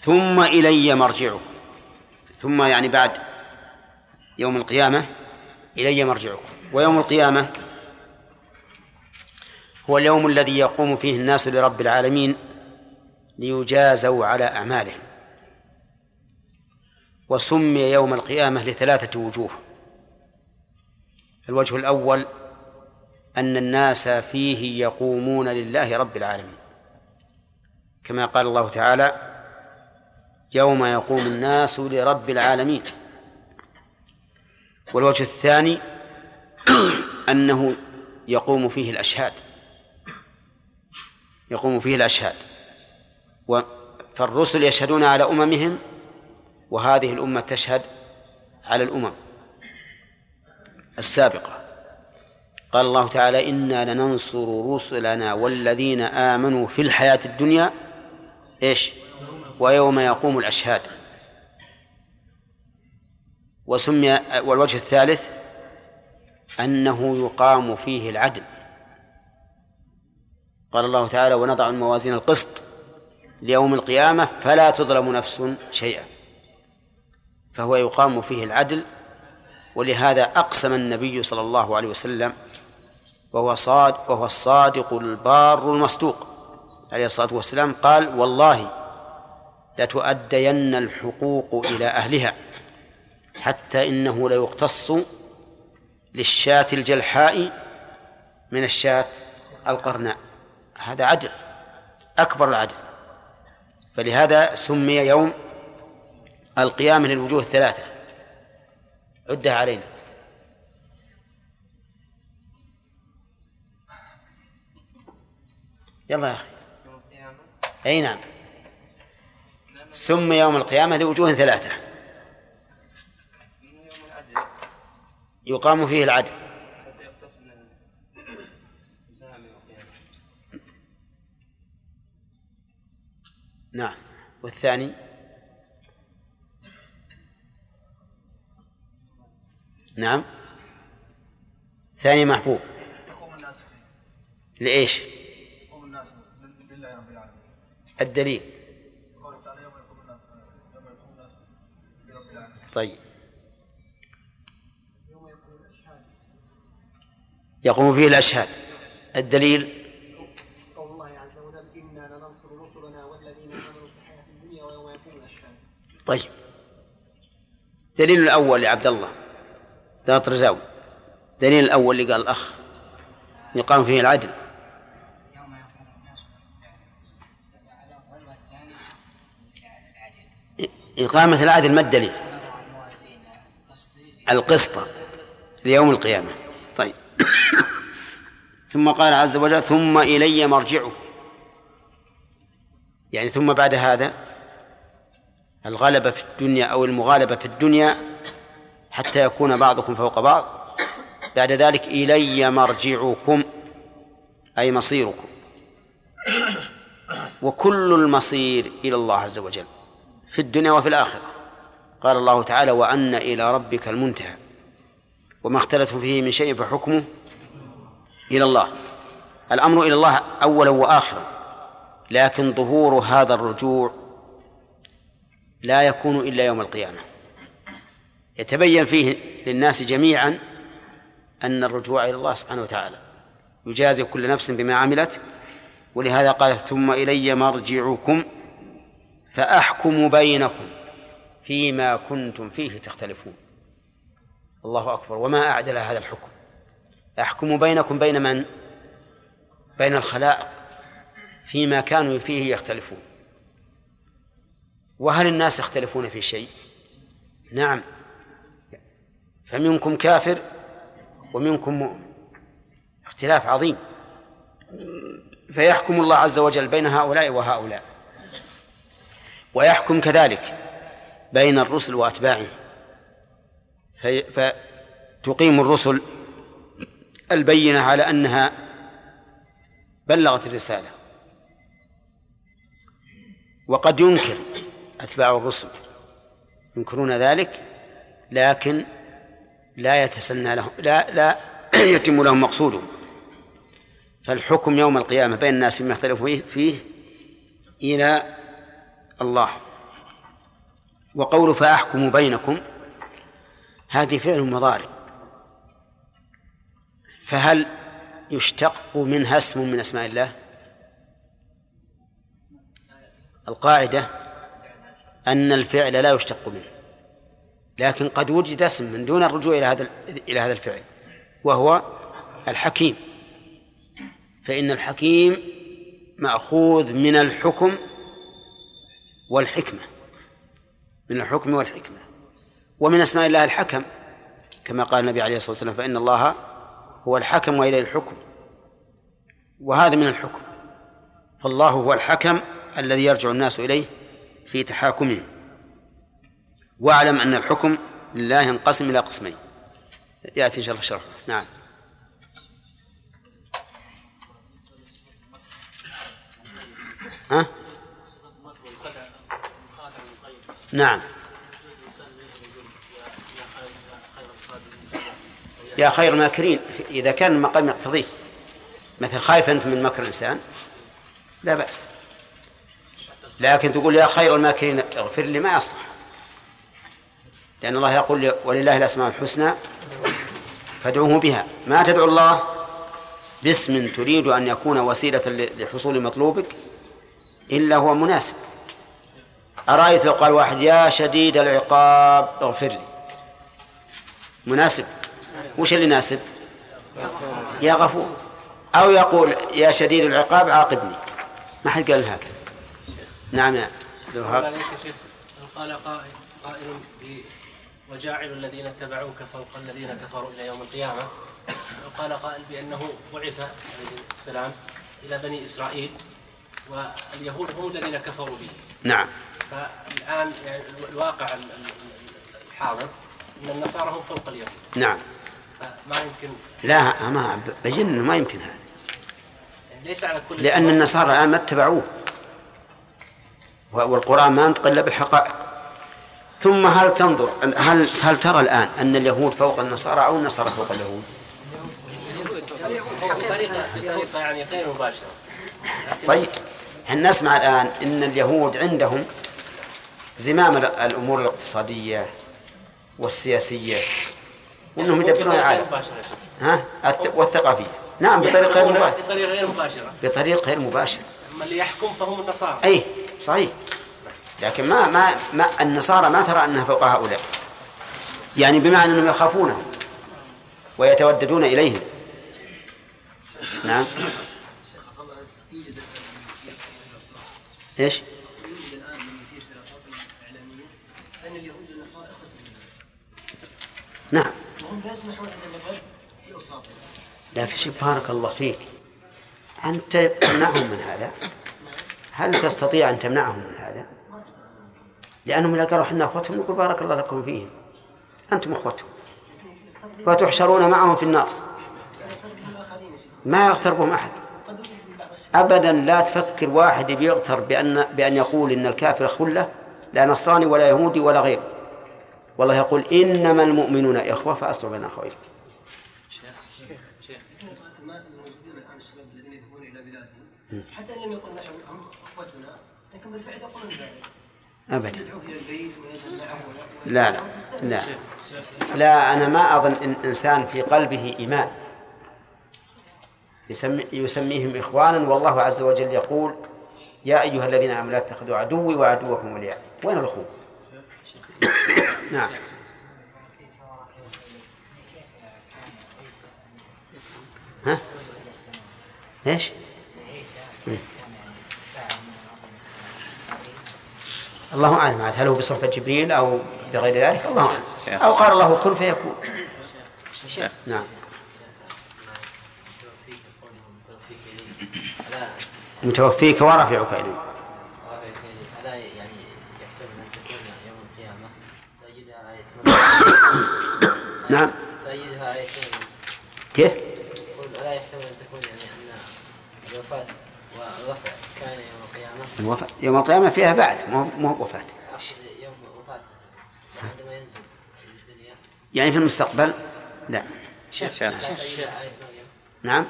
ثم إلي مرجعكم. ثم يعني بعد يوم القيامة إلي مرجعكم. ويوم القيامة هو اليوم الذي يقوم فيه الناس لرب العالمين ليجازوا على أعمالهم. وسمي يوم القيامة لثلاثة وجوه. الوجه الأول أن الناس فيه يقومون لله رب العالمين. كما قال الله تعالى يوم يقوم الناس لرب العالمين. والوجه الثاني أنه يقوم فيه الأشهاد. يقوم فيه الأشهاد. فالرسل يشهدون على أممهم وهذه الأمة تشهد على الأمم السابقة. قال الله تعالى إنا لننصر رسلنا والذين آمنوا في الحياة الدنيا إيش؟ ويوم يقوم الأشهاد. وسمي والوجه الثالث أنه يقام فيه العدل. قال الله تعالى ونضع الموازين القسط ليوم القيامة فلا تظلم نفس شيئا. فهو يقام فيه العدل ولهذا أقسم النبي صلى الله عليه وسلم وهو صاد وهو الصادق البار المصدوق عليه الصلاة والسلام. قال والله لتؤدين الحقوق إلى أهلها. حتى إنه ليقتص للشاة الجلحاء من الشاة القرناء. هذا عدل أكبر العدل. فلهذا سمي يوم القيامة للوجوه الثلاثة. عدها علينا. يلا يا أخي. أي نعم. سمي يوم القيامة لوجوه ثلاثة. يقام فيه العدل. نعم. والثاني؟ نعم. ثاني محبوب. لإيش؟ الدليل. قوله تعالى يوم يقوم الناس يوم يقوم الناس لرب العالمين طيب يقوم فيه الأشهاد. الدليل؟ قول الله عز وجل إنا لننصر رسلنا والذين آمنوا في الحياة الدنيا ويوم يقوم الأشهاد. طيب. دليل الأول لعبد الله ذات رزاوي دليل الأول اللي قال الأخ يقام فيه العدل. إقامة العدل ما الدليل؟ القسط ليوم القيامة. ثم قال عز وجل ثم إلي مرجعه. يعني ثم بعد هذا الغلبة في الدنيا أو المغالبة في الدنيا حتى يكون بعضكم فوق بعض. بعد ذلك إلي مرجعكم أي مصيركم. وكل المصير إلى الله عز وجل في الدنيا وفي الآخرة. قال الله تعالى وأن إلى ربك المنتهى. وما اختلفتم فيه من شيء فحكمه إلى الله. الأمر إلى الله أولا وآخرا. لكن ظهور هذا الرجوع لا يكون إلا يوم القيامة. يتبين فيه للناس جميعا أن الرجوع إلى الله سبحانه وتعالى. يجازي كل نفس بما عملت. ولهذا قال ثم إلي مرجعكم فأحكم بينكم فيما كنتم فيه تختلفون. الله أكبر. وما أعدل هذا الحكم. أحكم بينكم بين من؟ بين الخلائق فيما كانوا فيه يختلفون. وهل الناس يختلفون في شيء؟ نعم. فمنكم كافر ومنكم مؤمن. اختلاف عظيم. فيحكم الله عز وجل بين هؤلاء وهؤلاء. ويحكم كذلك بين الرسل وأتباعهم. في فتقيم الرسل البينة على أنها بلغت الرسالة. وقد ينكر أتباع الرسل ينكرون ذلك لكن لا يتسنى لهم لا لا يتم لهم مقصودهم فالحكم يوم القيامة بين الناس فيما اختلفوا فيه, إلى الله. وقول فأحكم بينكم هذه فعل مضارع. فهل يشتق منها اسم من أسماء الله؟ القاعدة أن الفعل لا يشتق منه لكن قد وجد اسم من دون الرجوع إلى هذا إلى هذا الفعل وهو الحكيم. فإن الحكيم مأخوذ من الحكم والحكمة من الحكم والحكمة. ومن أسماء الله الحكم كما قال النبي عليه الصلاة والسلام فإن الله هو الحكم وإليه الحكم. وهذا من الحكم. فالله هو الحكم الذي يرجع الناس إليه في تحاكمهم. واعلم أن الحكم لله ينقسم إلى قسمين. يأتي إن شاء الله شرحه. نعم. ها؟ نعم. يا خير الماكرين إذا كان المقام يقتضيه. مثل خايف أنت من مكر الإنسان؟ لا بأس. لكن تقول يا خير الماكرين اغفر لي ما يصلح لأن الله يقول ولله الأسماء الحسنى فادعوه بها. ما تدعو الله؟ باسم تريد أن يكون وسيلة لحصول مطلوبك؟ إلا هو مناسب. أرأيت لو قال واحد يا شديد العقاب اغفر لي. مناسب. وش اللي يناسب؟ يا غفور. أو يقول يا شديد العقاب عاقبني. ما حد قال هكذا. نعم يا قال قائل قائل وجاعل الذين اتبعوك فوق الذين كفروا إلى يوم القيامة. وقال قائل بأنه بعث عليه السلام إلى بني إسرائيل واليهود هم الذين كفروا به. نعم. فالآن يعني الواقع الحاضر إن النصارى هم فوق اليهود. نعم. ما يمكن. لا ما بين إنه ما يمكن هذا. ليس على كل لأن النصارى الآن ما اتبعوه. والقرآن ما ينطق إلا بالحقائق ثم هل تنظر هل هل ترى الآن أن اليهود فوق النصارى أو النصارى فوق اليهود؟ بطريقه يعني غير مباشرة. طيب إحنا نسمع الآن أن اليهود عندهم زمام ال- الأمور الاقتصادية وأنهم يدبرون العالم. مباشرة. ها؟ والثقافية. نعم بطريقة غير مباشرة. بطريقة غير مباشرة. بطريقة غير مباشرة. أما اللي يحكم فهم النصارى. أي صحيح. لكن ما ما ما النصارى ما ترى أنها فوق هؤلاء. يعني بمعنى أنهم يخافونهم ويتوددون إليهم. نعم. إيش؟ نعم. وهم لا يسمحون ان لكن شوف بارك الله فيك. أنت تمنعهم من هذا؟ هل تستطيع أن تمنعهم من هذا؟ لأنهم إذا قالوا إحنا أخوتهم نقول بارك الله لكم فيهم. أنتم أخوتهم. وتحشرون معهم في النار. ما يغتر بهم أحد. أبدا لا تفكر واحد بيغتر بأن بأن يقول إن الكافر خلة لا نصراني ولا يهودي ولا غيره. والله يقول إنما المؤمنون إخوة فأصلوا بين أخويكم ما الموجودين الان الشباب الذين يذهبون إلى بلادهم حتى ان لم يقل نحن هم أخوتنا لكن بالفعل يقولون ذلك. أبدا. يدعوه إلى البيت ويجلس معه لا. لا لا لا. أنا ما أظن إن إنسان في قلبه إيمان. يسمي يسميهم إخوانا والله عز وجل يقول يا أيها الذين آمنوا لا تتخذوا عدوي وعدوكم أولياء وين الأخوة؟ نعم. ها؟ إيش؟ الله أعلم. عاد هل هو بصحبه جبريل أو بغير ذلك؟ الله أعلم. أو قال الله كن فيكون. نعم. متوفيك ورافعك اليه ألا يعني يحتمل أن تكون يوم القيامة تجدها آية نعم. تجدها آيتين كيف؟ يقول ألا يحتمل أن تكون يعني أن الوفاة والرفع كان يوم القيامة. الوفاة يوم القيامة فيها بعد مو مو وفاة. يوم الوفاة عندما ينزل في الدنيا. يعني في المستقبل؟ لا. لا آية مريم نعم.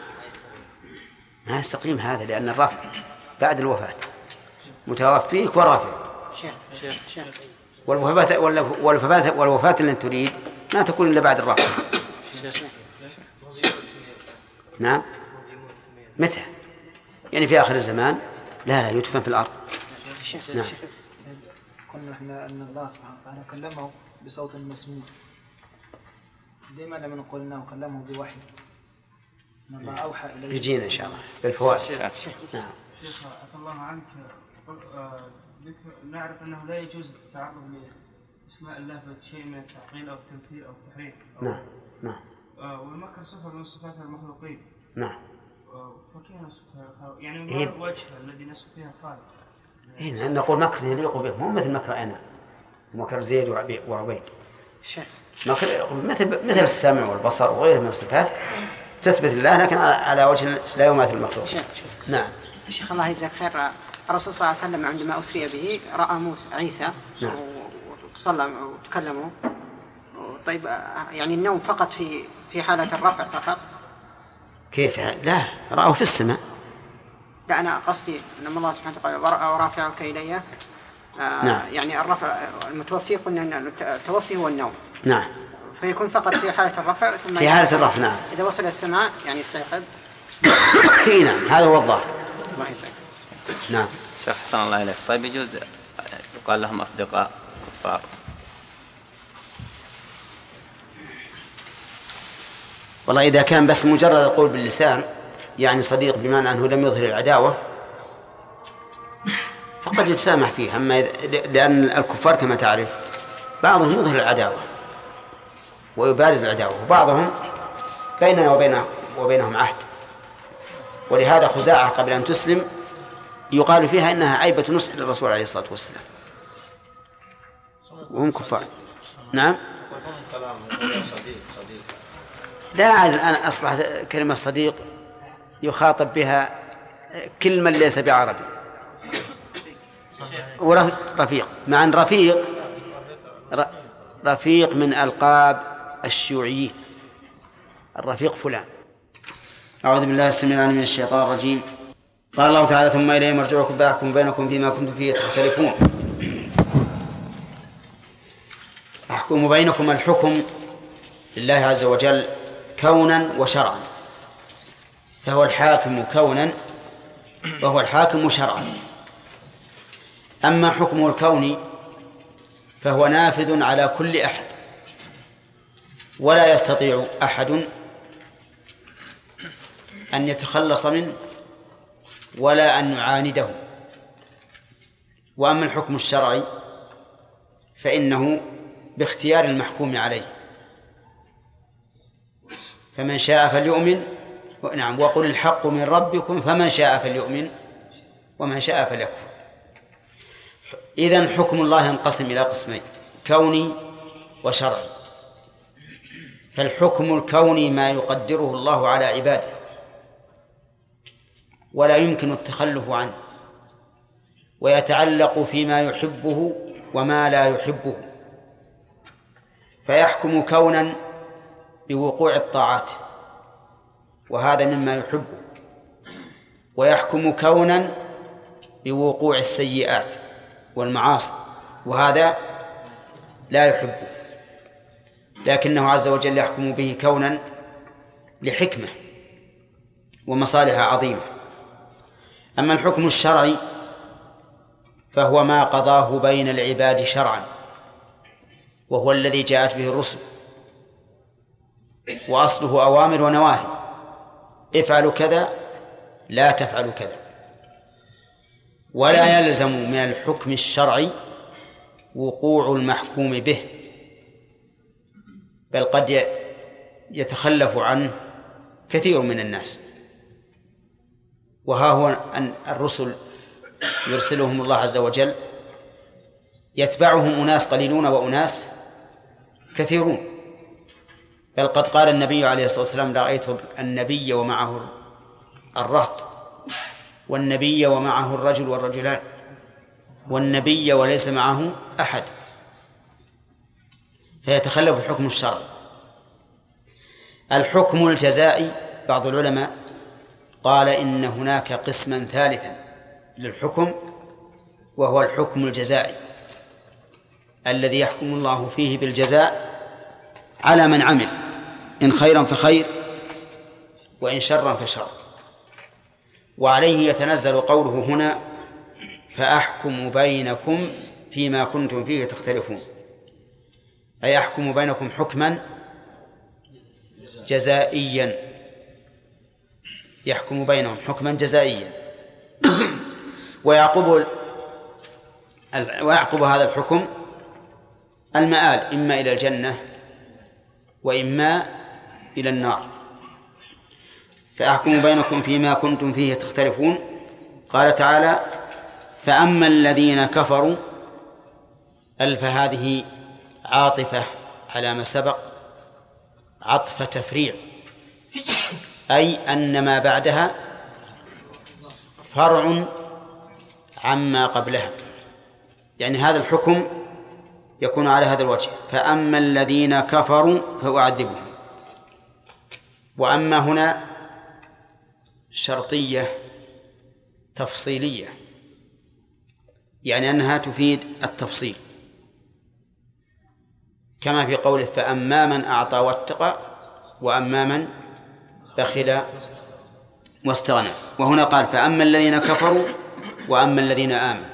ما يستقيم هذا لأن الرفع بعد الوفاة. متوفيك ورافع شيخ شيخ شيخ والوفاة والوفاة والوفاة التي تريد. ما تكون إلا بعد الرفع نعم. متى؟ يعني في آخر الزمان؟ لا لا يدفن في الأرض. نعم. قلنا إحنا أن الله سبحانه وتعالى كلمه بصوت مسموع. لما لم نقول إنه كلمه بوحي؟ إن الله أوحى إليه. يجينا إن شاء الله. بالفوائد. نعم. شيخ عفى الله عنك. آه، ذكر- نعرف أنه لا يجوز التعرض لاسماء الله بشيء من التعطيل أو التمثيل أو التحريف نعم نعم. آه، والمكر صفه من صفات المخلوقين. نعم. آه، فكيف نصفها الخالق؟ يعني إيه. الوجه الذي نصف فيها الخالق. إيه نقول مكر يليق به مو مثل مكر أنا. مكر زيد وعبي- وعبيد. مكر مثل مثل السمع والبصر وغيره من الصفات تثبت لله لكن على, على وجه لا يماثل المخلوق. شيخ نعم. شيخ الله يجزاك خير. الرسول صلى الله عليه وسلم عندما أسري به رأى موسى عيسى. نعم. وصلى وتكلموا. طيب يعني النوم فقط في في حالة الرفع فقط؟ كيف؟ لا رأوا في السماء. لا أنا قصدي أن الله سبحانه وتعالى ورأى ورافعك إلي آه، نعم. يعني الرفع المتوفي قلنا أن التوفي هو النوم. نعم. فيكون فقط في حالة الرفع ثم في حالة الرفع نعم. إذا وصل السماء يعني يستيقظ إي نعم. هذا هو الظاهر. الله يجزاك. نعم. شيخ حسن الله إليك. طيب يجوز يقال لهم أصدقاء. كفار والله إذا كان بس مجرد القول باللسان يعني صديق بمعنى أنه لم يظهر العداوة فقد يتسامح فيه. أما لأن الكفار كما تعرف بعضهم يظهر العداوة ويبارز العداوة وبعضهم بيننا وبين وبينهم عهد. ولهذا خزاعة قبل أن تسلم يقال فيها إنها عيبة نصح للرسول عليه الصلاة والسلام. وهم كفار. نعم. لا عاد الآن أصبحت كلمة صديق يخاطب بها كل من ليس بعربي. ورفيق مع أن رفيق رفيق من ألقاب الشيوعيين الرفيق فلان. أعوذ بالله السميع العليم من الشيطان الرجيم. قال الله تعالى ثم إليه مرجعكم بينكم فيما كنتم فيه تختلفون. أحكم بينكم الحكم لله عز وجل كونا وشرعا. فهو الحاكم كونا وهو الحاكم شرعا. أما حكمه الكوني فهو نافذ على كل أحد ولا يستطيع أحد أن يتخلص منه ولا أن يعانده. وأما الحكم الشرعي فإنه باختيار المحكوم عليه. فمن شاء فليؤمن نعم وقل الحق من ربكم فمن شاء فليؤمن ومن شاء فليكفر. إذن حكم الله ينقسم إلى قسمين كوني وشرعي. فالحكم الكوني ما يقدره الله على عباده ولا يمكن التخلف عنه ويتعلق فيما يحبه وما لا يحبه. فيحكم كونا بوقوع الطاعات وهذا مما يحبه ويحكم كونا بوقوع السيئات والمعاصي وهذا لا يحبه لكنه عز وجل يحكم به كونا لحكمة ومصالح عظيمة. أما الحكم الشرعي فهو ما قضاه بين العباد شرعا وهو الذي جاءت به الرسل. وأصله أوامر ونواهي. افعلوا كذا لا تفعلوا كذا. ولا يلزم من الحكم الشرعي وقوع المحكوم به. بل قد يتخلف عنه كثير من الناس. وها هو أن الرسل يرسلهم الله عز وجل يتبعهم أناس قليلون وأناس كثيرون. بل قد قال النبي عليه الصلاة والسلام رأيت النبي ومعه الرهط والنبي ومعه الرجل والرجلان والنبي وليس معه أحد. فيتخلف الحكم الشرعي الحكم الجزائي بعض العلماء قال إن هناك قسما ثالثا للحكم وهو الحكم الجزائي. الذي يحكم الله فيه بالجزاء على من عمل إن خيرا فخير وإن شرا فشر وعليه يتنزل قوله هنا فأحكم بينكم فيما كنتم فيه تختلفون. أي أحكم بينكم حكما جزائيا. يحكم بينهم حكما جزائيا. ويعقب ويعقب هذا الحكم المآل إما إلى الجنة وإما إلى النار. فأحكم بينكم فيما كنتم فيه تختلفون. قال تعالى فأما الذين كفروا ألف هذه عاطفة على ما سبق عطف تفريع أي أن ما بعدها فرع عما قبلها. يعني هذا الحكم يكون على هذا الوجه. فأما الذين كفروا فأعذبهم. وأما هنا شرطية تفصيلية يعني أنها تفيد التفصيل. كما في قوله فأما من أعطى واتقى وأما من بخل واستغنى. وهنا قال فأما الذين كفروا وأما الذين آمنوا.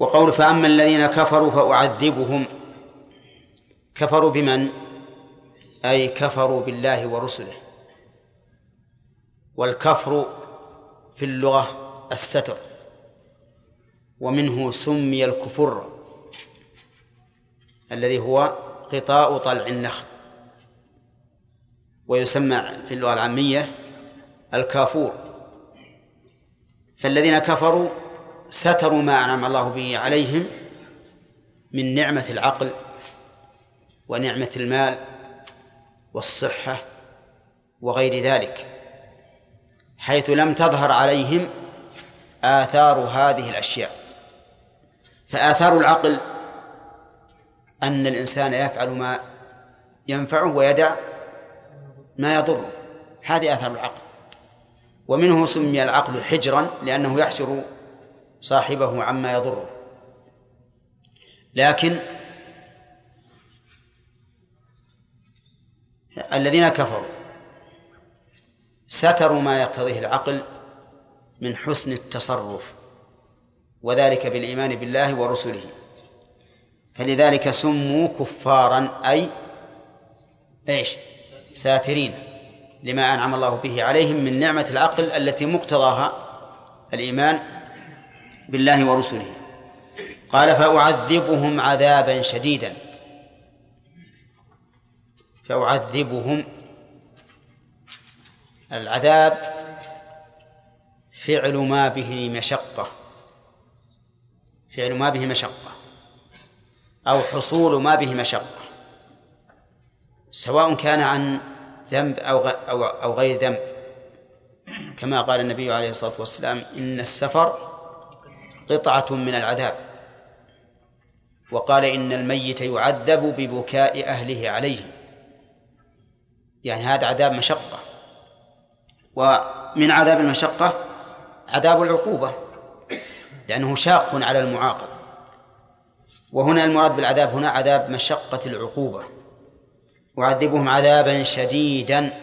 وقول فأما الذين كفروا فأعذبهم. كفروا بمن؟ أي كفروا بالله ورسله. والكفر في اللغة الستر. ومنه سمي الكفر الذي هو قطاع طلع النخل. ويسمى في اللغة العامية الكافور. فالذين كفروا ستروا ما أنعم الله به عليهم من نعمة العقل ونعمة المال والصحة وغير ذلك حيث لم تظهر عليهم آثار هذه الأشياء. فآثار العقل أن الإنسان يفعل ما ينفعه ويدع ما يضره هذه آثار العقل. ومنه سمي العقل حجرا لأنه يحجر صاحبه عما يضره. لكن الذين كفروا ستروا ما يقتضيه العقل من حسن التصرف وذلك بالإيمان بالله ورسله. فلذلك سموا كفارا أي إيش؟ ساترين لما أنعم الله به عليهم من نعمة العقل التي مقتضاها الإيمان بالله ورسله. قال فأعذبهم عذابا شديدا. فأعذبهم العذاب فعل ما به مشقة. فعل ما به مشقة. أو حصول ما به مشقة. سواء كان عن ذنب أو أو غير ذنب. كما قال النبي عليه الصلاة والسلام إن السفر قطعة من العذاب. وقال إن الميت يعذب ببكاء أهله عليه. يعني هذا عذاب مشقة. ومن عذاب المشقة عذاب العقوبة لأنه شاق على المعاقب. وهنا المراد بالعذاب هنا عذاب مشقة العقوبة. وعذبهم عذابا شديدا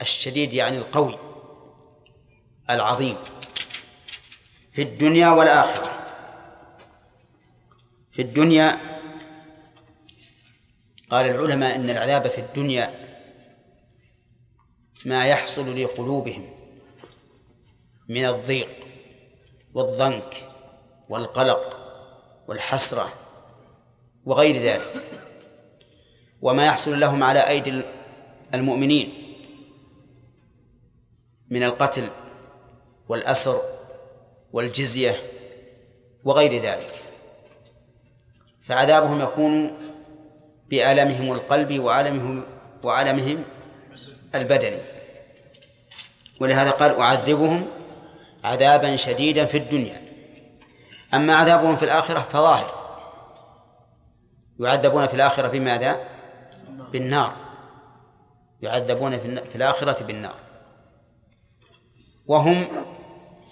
الشديد يعني القوي العظيم. في الدنيا والآخرة. في الدنيا قال العلماء إن العذاب في الدنيا ما يحصل لقلوبهم من الضيق والضنك والقلق والحسرة وغير ذلك. وما يحصل لهم على أيدي المؤمنين من القتل والأسر والجزية وغير ذلك. فعذابهم يكون بألمهم القلب وعلمهم وعلمهم البدني ولهذا قال أعذبهم عذابا شديدا في الدنيا. أما عذابهم في الآخرة فظاهر. يعذبون في الآخرة بماذا؟ بالنار. يعذبون في الآخرة بالنار. وهم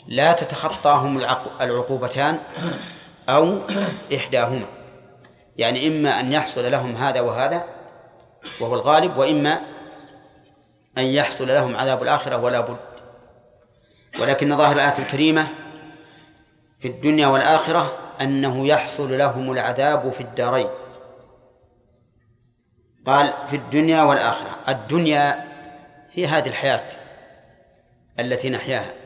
لا تتخطاهم العقوبتان أو إحداهما. يعني إما أن يحصل لهم هذا وهذا وهو الغالب وإما أن يحصل لهم عذاب الآخرة ولا بد. ولكن ظاهر الآية الكريمة في الدنيا والآخرة أنه يحصل لهم العذاب في الدارين. قال في الدنيا والآخرة. الدنيا هي هذه الحياة التي نحياها.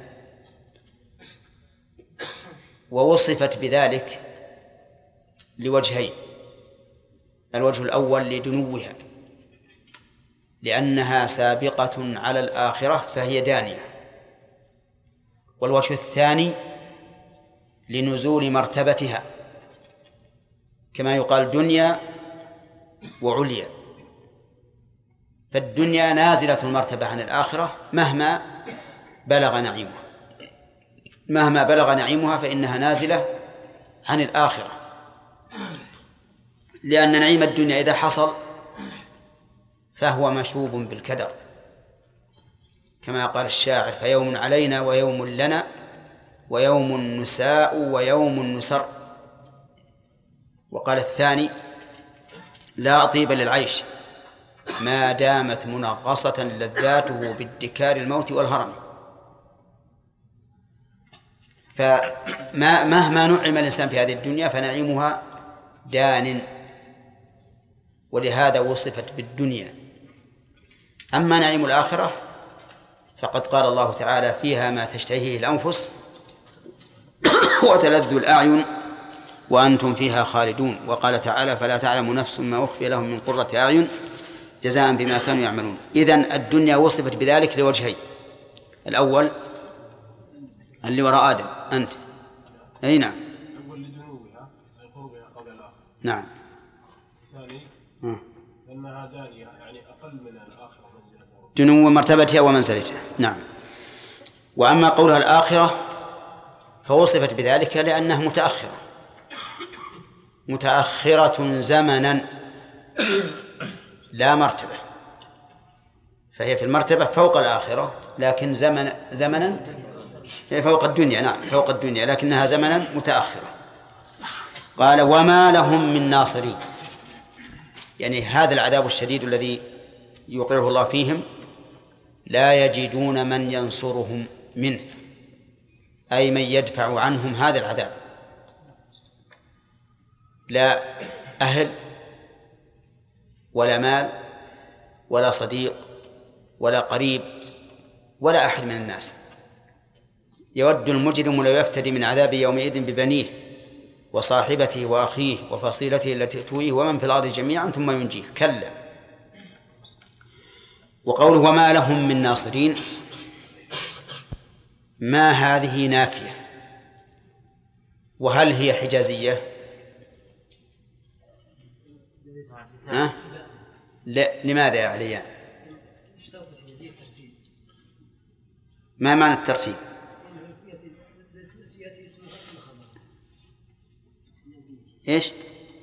ووصفت بذلك لوجهين. الوجه الأول لدنوها لأنها سابقة على الآخرة فهي دانية. والوجه الثاني لنزول مرتبتها كما يقال دنيا وعليا. فالدنيا نازلة المرتبة عن الآخرة مهما بلغ نعيمها مهما بلغ نعيمها فإنها نازلة عن الآخرة. لأن نعيم الدنيا إذا حصل فهو مشوب بالكدر. كما قال الشاعر فيوم علينا ويوم لنا ويوم نساء ويوم نسر. وقال الثاني لا طيب للعيش. ما دامت منغصة لذاته بادكار الموت والهرم. فما مهما نعم الإنسان في هذه الدنيا فنعيمها دان ولهذا وصفت بالدنيا. أما نعيم الآخرة فقد قال الله تعالى فيها ما تشتهيه الأنفس وتلذ الأعين وأنتم فيها خالدون. وقال تعالى فلا تعلم نفس ما أخفي لهم من قرة أعين جزاء بما كانوا يعملون. إذن الدنيا وصفت بذلك لوجهين. الأول اللي وراء آدم. أنت. أي نعم. نعم. الثاني أنها دانية يعني أقل من الآخرة دنو مرتبتها ومنزلتها. نعم. وأما قولها الآخرة فوصفت بذلك لأنها متأخرة. متأخرة زمنا. لا مرتبة. فهي في المرتبة فوق الآخرة لكن زمن زمنا فوق الدنيا نعم فوق الدنيا لكنها زمنا متأخرة. قال وما لهم من ناصرين. يعني هذا العذاب الشديد الذي يوقعه الله فيهم لا يجدون من ينصرهم منه أي من يدفع عنهم هذا العذاب. لا أهل ولا مال ولا صديق ولا قريب ولا أحد من الناس. يود المجرم لو يفتدي من عذاب يومئذ ببنيه وصاحبته وأخيه وفصيلته التي تؤويه ومن في الأرض جميعا ثم ينجيه. كلا. وقوله وما لهم من ناصرين ما هذه نافية؟ وهل هي حجازية؟ ها؟ لا. لماذا يا عليان؟ ما معنى الترتيب؟ إيش؟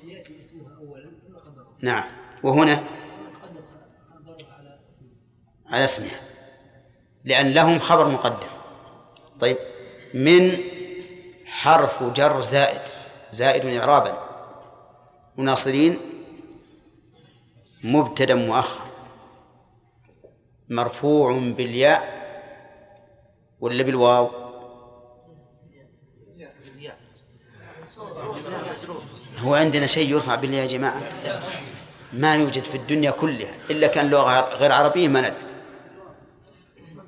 يأتي اسمها اولا ثم خبرها نعم. وهنا؟ على اسمها. على اسمها. لأن لهم خبر مقدم. طيب. من حرف جر زائد. زائد إعرابا. مناصرين. مبتدأ مؤخر مرفوع بالياء. ولا بالواو؟ هو عندنا شيء يرفع بالياء يا جماعة. ما يوجد في الدنيا كلها إلا كان لغة غير عربية ما ندري.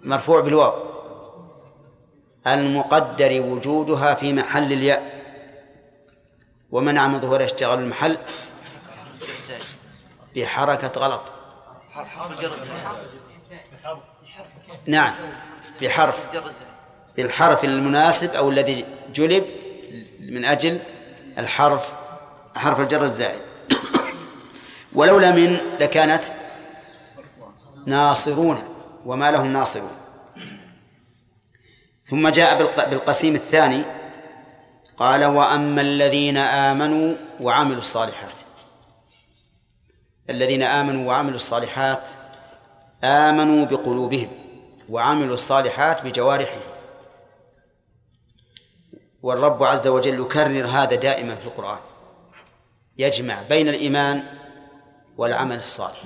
مرفوع بالواو. المقدر وجودها في محل الياء. ومنع من ظهور اشتغال المحل بحركة غلط. نعم بحرف. بالحرف المناسب أو الذي جلب من أجل الحرف حرف الجر الزائد. ولولا من لكانت ناصرون وما لهم ناصرون. ثم جاء بالق- بالقسيم الثاني قال وأما الذين آمنوا وعملوا الصالحات. الذين آمنوا وعملوا الصالحات آمنوا بقلوبهم وعملوا الصالحات بجوارحهم. والرب عز وجل يكرر هذا دائما في القرآن. يجمع بين الإيمان والعمل الصالح.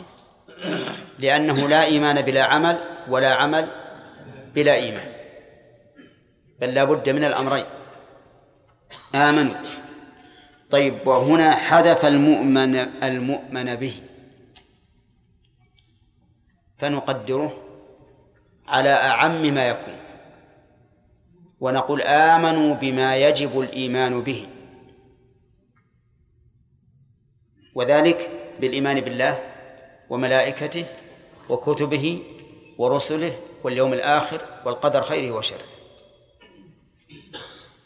لأنه لا إيمان بلا عمل ولا عمل بلا إيمان. بل لا بد من الأمرين. آمنوا. طيب وهنا حذف المؤمن المؤمن به. فنقدره على أعم ما يكون. ونقول آمنوا بما يجب الإيمان به. وذلك بالإيمان بالله وملائكته وكتبه ورسله واليوم الآخر والقدر خيره وشره.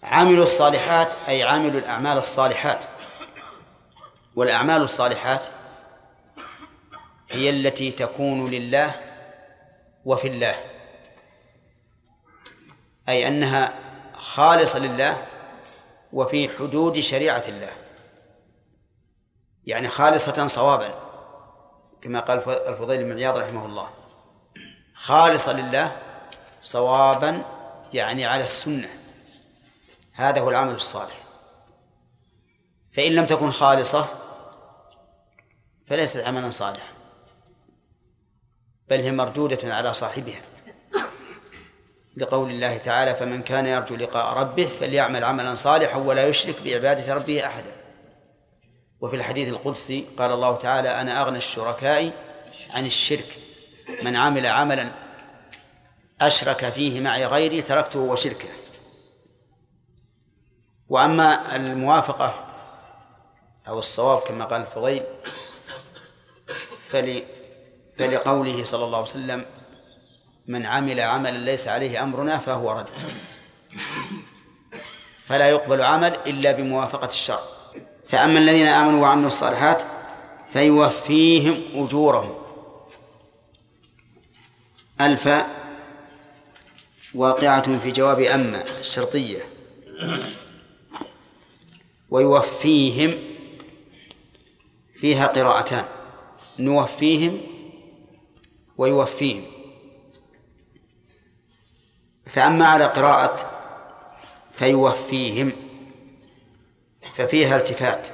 عملوا الصالحات أي عملوا الأعمال الصالحات. والأعمال الصالحات هي التي تكون لله وفي الله. أي أنها خالصة لله وفي حدود شريعة الله. يعني خالصة صوابا كما قال الفضيل بن عياض رحمه الله. خالصة لله صوابا يعني على السنة. هذا هو العمل الصالح. فإن لم تكن خالصة فليست عملا صالحا. بل هي مردودة على صاحبها. لقول الله تعالى فمن كان يرجو لقاء ربه فليعمل عملا صالحا ولا يشرك بعبادة ربه أحدا. وفي الحديث القدسي قال الله تعالى أنا أغنى الشركاء عن الشرك من عمل عملا أشرك فيه معي غيري تركته وشركه. وأما الموافقة أو الصواب كما قال الفضيل فل فلقوله صلى الله عليه وسلم من عمل عملا ليس عليه أمرنا فهو رد. فلا يقبل عمل إلا بموافقة الشرع. فأما الذين آمنوا وعملوا الصالحات فيوفيهم أجورهم. ألف واقعة في جواب أما الشرطية. ويوفيهم فيها قراءتان. نوفيهم ويوفيهم. فأما على قراءة فيوفيهم. ففيها التفات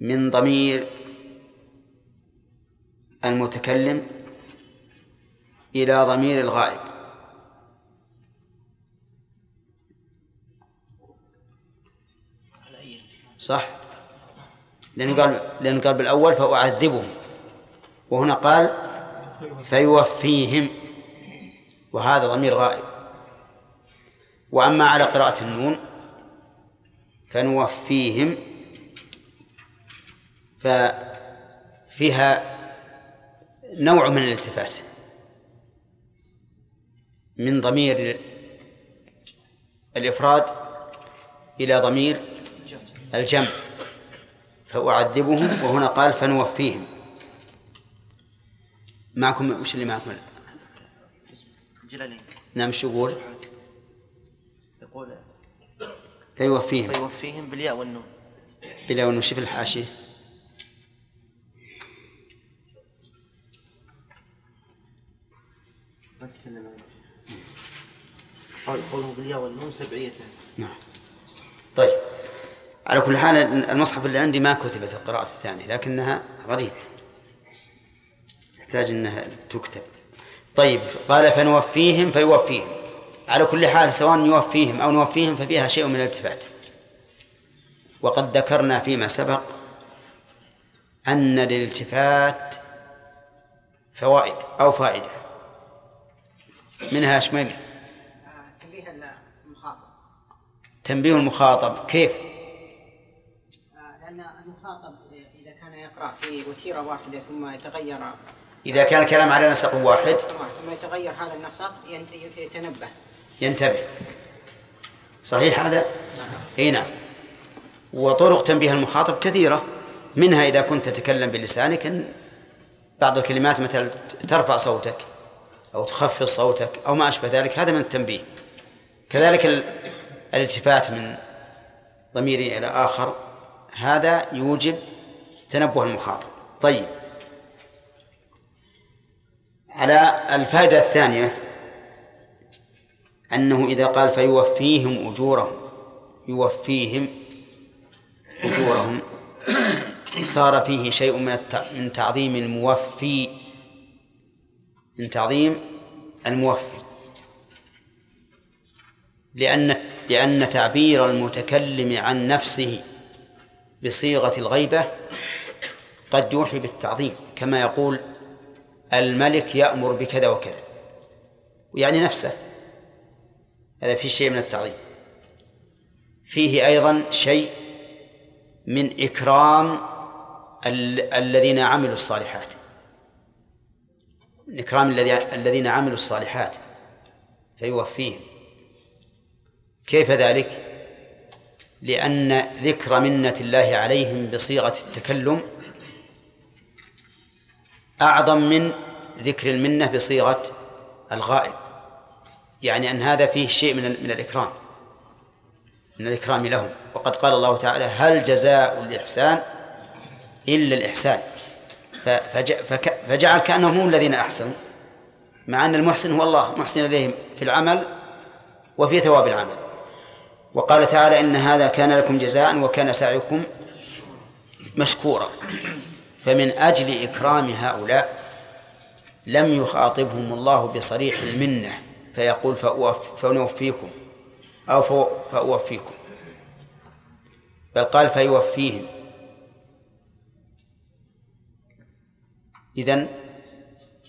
من ضمير المتكلم إلى ضمير الغائب. صح؟ لأنه قال لأنه قال بالأول فأعذبهم. وهنا قال فيوفيهم. وهذا ضمير غائب. وأما على قراءة النون فنوفيهم ففيها نوع من الالتفات من ضمير الإفراد إلى ضمير الجمع فأعذبهم وهنا قال فنوفيهم معكم وش اللي معكم؟ جلالين نعم شو يقول؟ يقول فيوفيهم. فيوفيهم بالياء والنون. بالياء والنون. شوف الحاشية. ما تكلم قال قوله بالياء والنون سبعية. نعم. طيب. على كل حال المصحف اللي عندي ما كتبت القراءة الثانية لكنها غريب يحتاج إنها تكتب. طيب. قال فنوفيهم فيوفيهم. على كل حال سواء يوفيهم أو نوفيهم ففيها شيء من الالتفات. وقد ذكرنا فيما سبق أن للالتفات فوائد أو فائدة. منها شمال تنبيه المخاطب. تنبيه المخاطب. كيف؟ لأن المخاطب إذا كان يقرأ في وتيرة واحدة ثم يتغير إذا كان الكلام على نسق واحد. ثم يتغير هذا النسق يتنبه. ينتبه. صحيح هذا؟ إي نعم. وطرق تنبيه المخاطب كثيرة منها إذا كنت تتكلم بلسانك إن بعض الكلمات مثل ترفع صوتك أو تخفض صوتك أو ما أشبه ذلك هذا من التنبيه. كذلك الالتفات من ضمير إلى آخر هذا يوجب تنبه المخاطب. طيب. على الفائدة الثانية أنه إذا قال فيوفيهم أجورهم يوفيهم أجورهم. صار فيه شيء من من تعظيم الموفي من تعظيم الموفي. لأن لأن تعبير المتكلم عن نفسه بصيغة الغيبة قد يوحي بالتعظيم كما يقول الملك يأمر بكذا وكذا. يعني نفسه. هذا فيه شيء من التعظيم. فيه أيضا شيء من إكرام ال- الذين عملوا الصالحات. من إكرام الذين عملوا الصالحات. فيوفيهم. كيف ذلك؟ لأن ذكر منة الله عليهم بصيغة التكلم أعظم من ذكر المنة بصيغة الغائب. يعني أن هذا فيه شيء من من الإكرام من الإكرام لهم. وقد قال الله تعالى هل جزاء الإحسان إلا الإحسان فجعل كأنهم هم الذين أحسنوا مع أن المحسن هو الله محسن إليهم في العمل وفي ثواب العمل. وقال تعالى إن هذا كان لكم جزاء وكان سعيكم مشكورا فمن أجل إكرام هؤلاء لم يخاطبهم الله بصريح المنة. فيقول فنوفيكم. أو فأوفيكم. بل قال فيوفيهم. إذن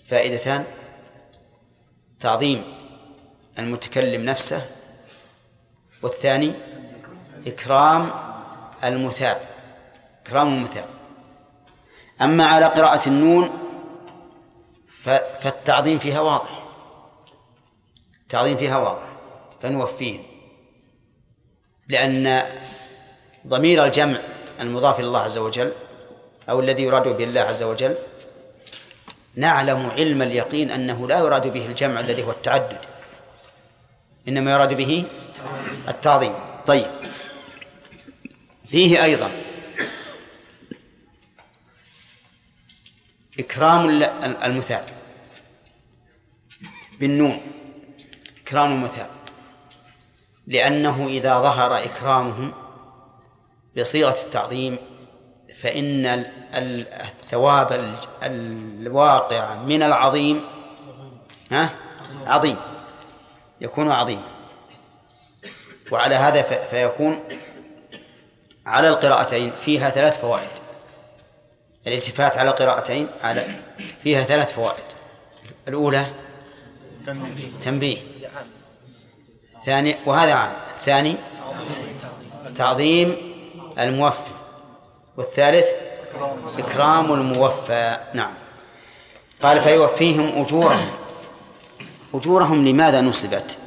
فائدتان. تعظيم المتكلم نفسه. والثاني إكرام المثاب. إكرام المثاب. أما على قراءة النون فالتعظيم فيها واضح. التعظيم فيها واضح فنوفيهم لأن ضمير الجمع المضاف إلى الله عز وجل أو الذي يراد به الله عز وجل نعلم علم اليقين أنه لا يراد به الجمع الذي هو التعدد إنما يراد به التعظيم. طيب. فيه أيضا إكرام ال- المثال بالنون. إكرام المثال. لأنه إذا ظهر إكرامهم بصيغة التعظيم فإن ال- ال- الثواب ال- الواقع من العظيم ها؟ عظيم. يكون عظيما وعلى هذا فيكون على القراءتين فيها ثلاث فوائد. الالتفات على القراءتين على فيها ثلاث فوائد. الأولى تنبيه. ثاني وهذا عام. الثاني؟ تعظيم الموفي. والثالث؟ إكرام الموفى. نعم. قال فيوفيهم أجورهم. أجورهم لماذا نصبت؟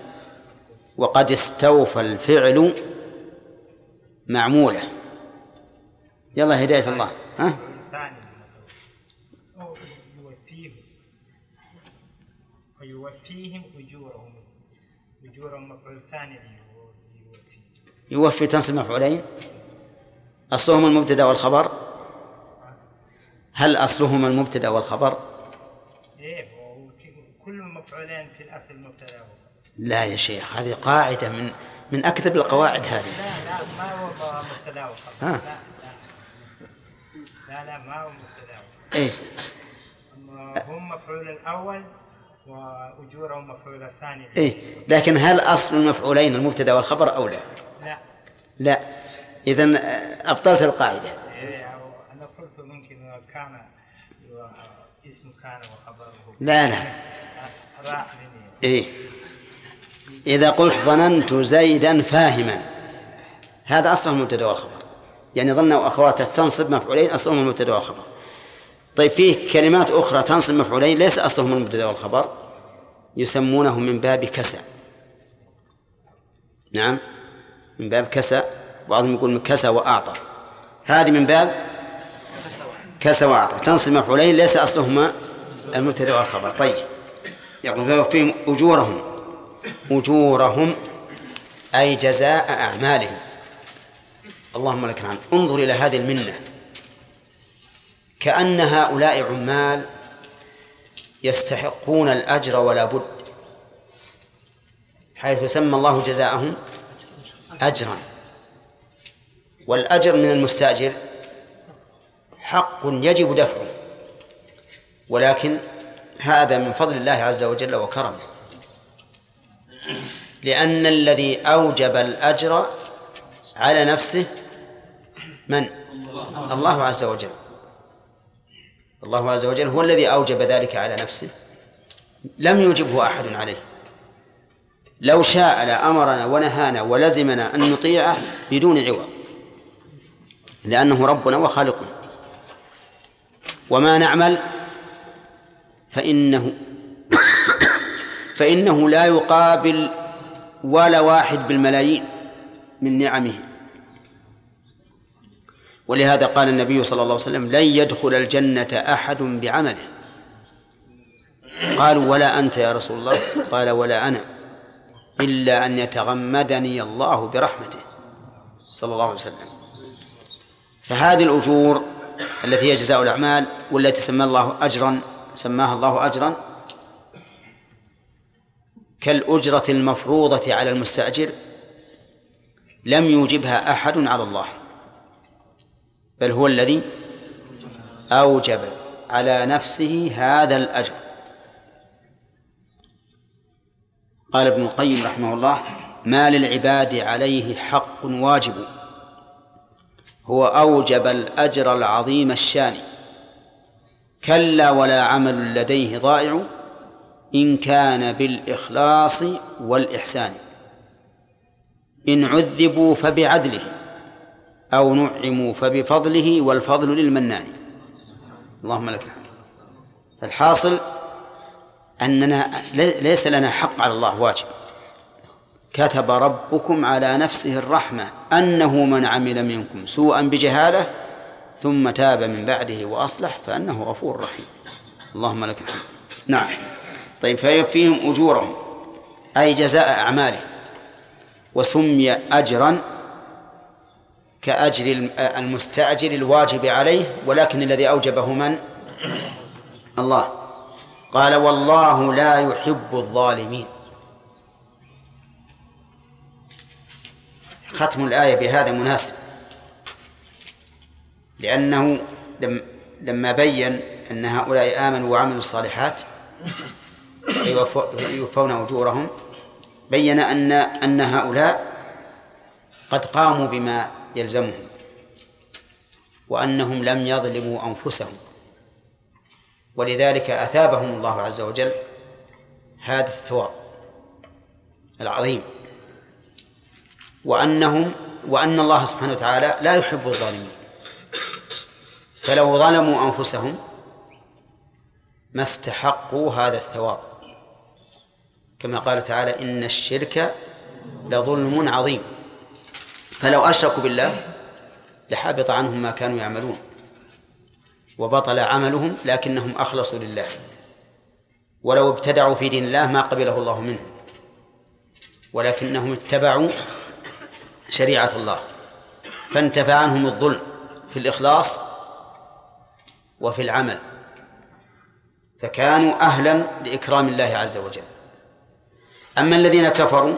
وقد استوفى الفعل معموله. يلا هداية الله. ها؟ ثاني أو يوفيهم ويوفيهم أجورهم. أجورهم مفعول ثاني يوفي. يوفي تنصب مفعولين. أصلهما المبتدأ والخبر. هل أصلهما المبتدأ والخبر؟ إيه كل مفعولين في الأصل مبتدأ لا يا شيخ هذه قاعدة من من أكذب القواعد هذه. لا لا ما هو مبتدأ وخبر ها. لا لا. ما هو مبتدأ إيش هم مفعول الأول وأجورهم مفعول الثاني إيه لكن هل أصل المفعولين المبتدأ والخبر أو لا؟ لا. لا. إذا أبطلت القاعدة. إيه أنا قلت ممكن كان اسم كان وخبره. لا لا. مني. إيه. إذا قلت ظننت زيدا فاهما هذا أصله المبتدأ والخبر. يعني ظن وأخواته تنصب مفعولين أصلهم المبتدأ والخبر. طيب فيه كلمات أخرى تنصب مفعولين ليس أصلهم المبتدأ والخبر يسمونه من باب كسى نعم من باب كسى بعضهم يقول من كسى وأعطى. هذه من باب كسى وأعطى. تنصب مفعولين ليس أصلهما المبتدأ والخبر. طيب يقول فيوفيهم أجورهم. أجورهم أي جزاء أعمالهم. اللهم لك الحمد. انظر إلى هذه المنة. كأن هؤلاء عمال يستحقون الأجر ولا بد حيث سمى الله جزاءهم أجرا. والأجر من المستأجر حق يجب دفعه ولكن هذا من فضل الله عز وجل وكرمه. لأن الذي أوجب الأجر على نفسه من؟ الله عز وجل. الله عز وجل هو الذي أوجب ذلك على نفسه. لم يوجبه أحد عليه. لو شاء لأمرنا ونهانا ولزمنا أن نطيعه بدون عوض. لأنه ربنا وخالقنا. وما نعمل؟ فإنه فإنه لا يقابل ولا واحد بالملايين من نعمه. ولهذا قال النبي صلى الله عليه وسلم لن يدخل الجنة أحد بعمله. قالوا ولا أنت يا رسول الله. قال ولا أنا إلا أن يتغمدني الله برحمته. صلى الله عليه وسلم. فهذه الأجور التي هي جزاء الأعمال والتي سمى الله أجرا سماها الله أجرا كالأجرة المفروضة على المستأجر لم يوجبها أحد على الله. بل هو الذي أوجب على نفسه هذا الأجر. قال ابن القيم رحمه الله ما للعباد عليه حق واجب هو أوجب الأجر العظيم الشان. كلا ولا عمل لديه ضائع إن كان بالإخلاص والإحسان. إن عذبوا فبعدله. أو نعموا فبفضله والفضل للمنان. اللهم لك الحمد. فالحاصل أننا ليس لنا حق على الله واجب. كتب ربكم على نفسه الرحمة أنه من عمل منكم سوءا بجهالة ثم تاب من بعده وأصلح فأنه غفور رحيم. اللهم لك الحمد. نعم. طيب فيوفيهم أجورهم أي جزاء أعماله وسمي أجرا كأجر المستأجر الواجب عليه ولكن الذي أوجبه من؟ الله. قال والله لا يحب الظالمين. ختم الآية بهذا مناسب. لأنه لم لما بين أن هؤلاء آمنوا وعملوا الصالحات يوفون أجورهم بين أن أن هؤلاء قد قاموا بما يلزمهم وأنهم لم يظلموا أنفسهم. ولذلك أثابهم الله عز وجل هذا الثواب العظيم. وأنهم وأن الله سبحانه وتعالى لا يحب الظالمين. فلو ظلموا أنفسهم ما استحقوا هذا الثواب. كما قال تعالى إن الشرك لظلم عظيم. فلو أشركوا بالله لحبط عنهم ما كانوا يعملون وبطل عملهم لكنهم أخلصوا لله ولو ابتدعوا في دين الله ما قبله الله منهم ولكنهم اتبعوا شريعة الله فانتفى عنهم الظلم في الإخلاص وفي العمل فكانوا أهلا لإكرام الله عز وجل أما الذين كفروا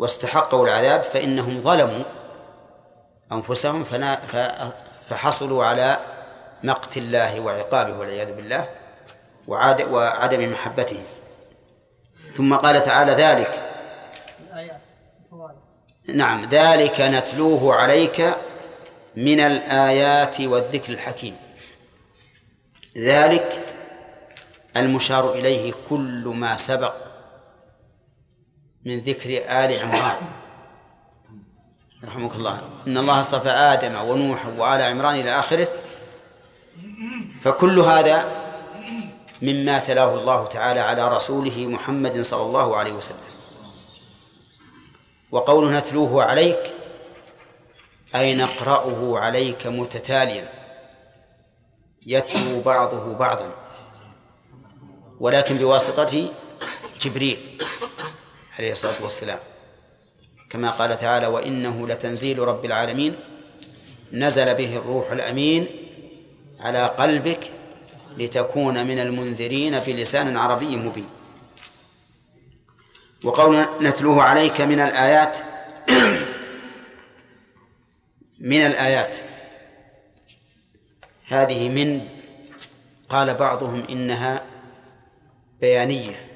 واستحقوا العذاب فإنهم ظلموا أنفسهم فحصلوا على مقت الله وعقابه والعياذ بالله وعدم محبته ثم قال تعالى ذلك. نعم ذلك نتلوه عليك من الآيات والذكر الحكيم. ذلك المشار إليه كل ما سبق. من ذكر آل عمران. رحمك الله. إن الله اصطفى آدم ونوح وآل عمران إلى آخره. فكل هذا مما تلاه الله تعالى على رسوله محمد صلى الله عليه وسلم. وقوله نتلوه عليك أي نقرأه عليك متتاليا. يتلو بعضه بعضا. ولكن بواسطة جبريل. عليه الصلاة والسلام. كما قال تعالى وإنه لتنزيل رب العالمين نزل به الروح الأمين على قلبك لتكون من المنذرين بلسان عربي مبين. وقول نتلوه عليك من الآيات من الآيات. هذه من قال بعضهم إنها بيانية.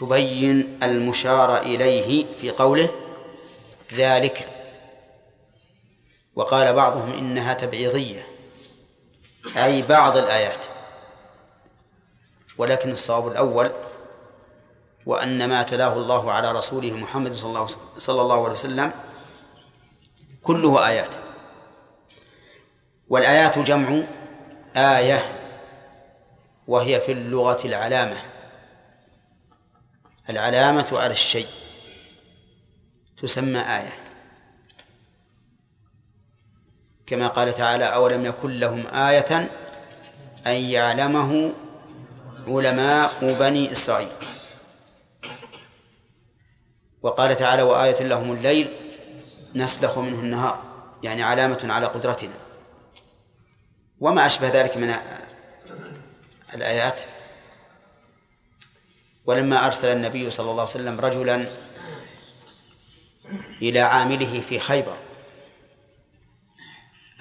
تبين المشار إليه في قوله ذلك. وقال بعضهم إنها تبعيضية أي بعض الآيات. ولكن الصواب الأول وأن ما تلاه الله على رسوله محمد صلى الله, عليه وسلم كله آيات. والآيات جمع آية وهي في اللغة العلامة. العلامة على الشيء. تسمى آية. كما قال تعالى أولم يكن لهم آية أن يعلمه علماء بني إسرائيل. وقال تعالى وآية لهم الليل نسلخ منه النهار. يعني علامة على قدرتنا. وما أشبه ذلك من الآيات. ولما أرسل النبي صلى الله عليه وسلم رجلا إلى عامله في خيبر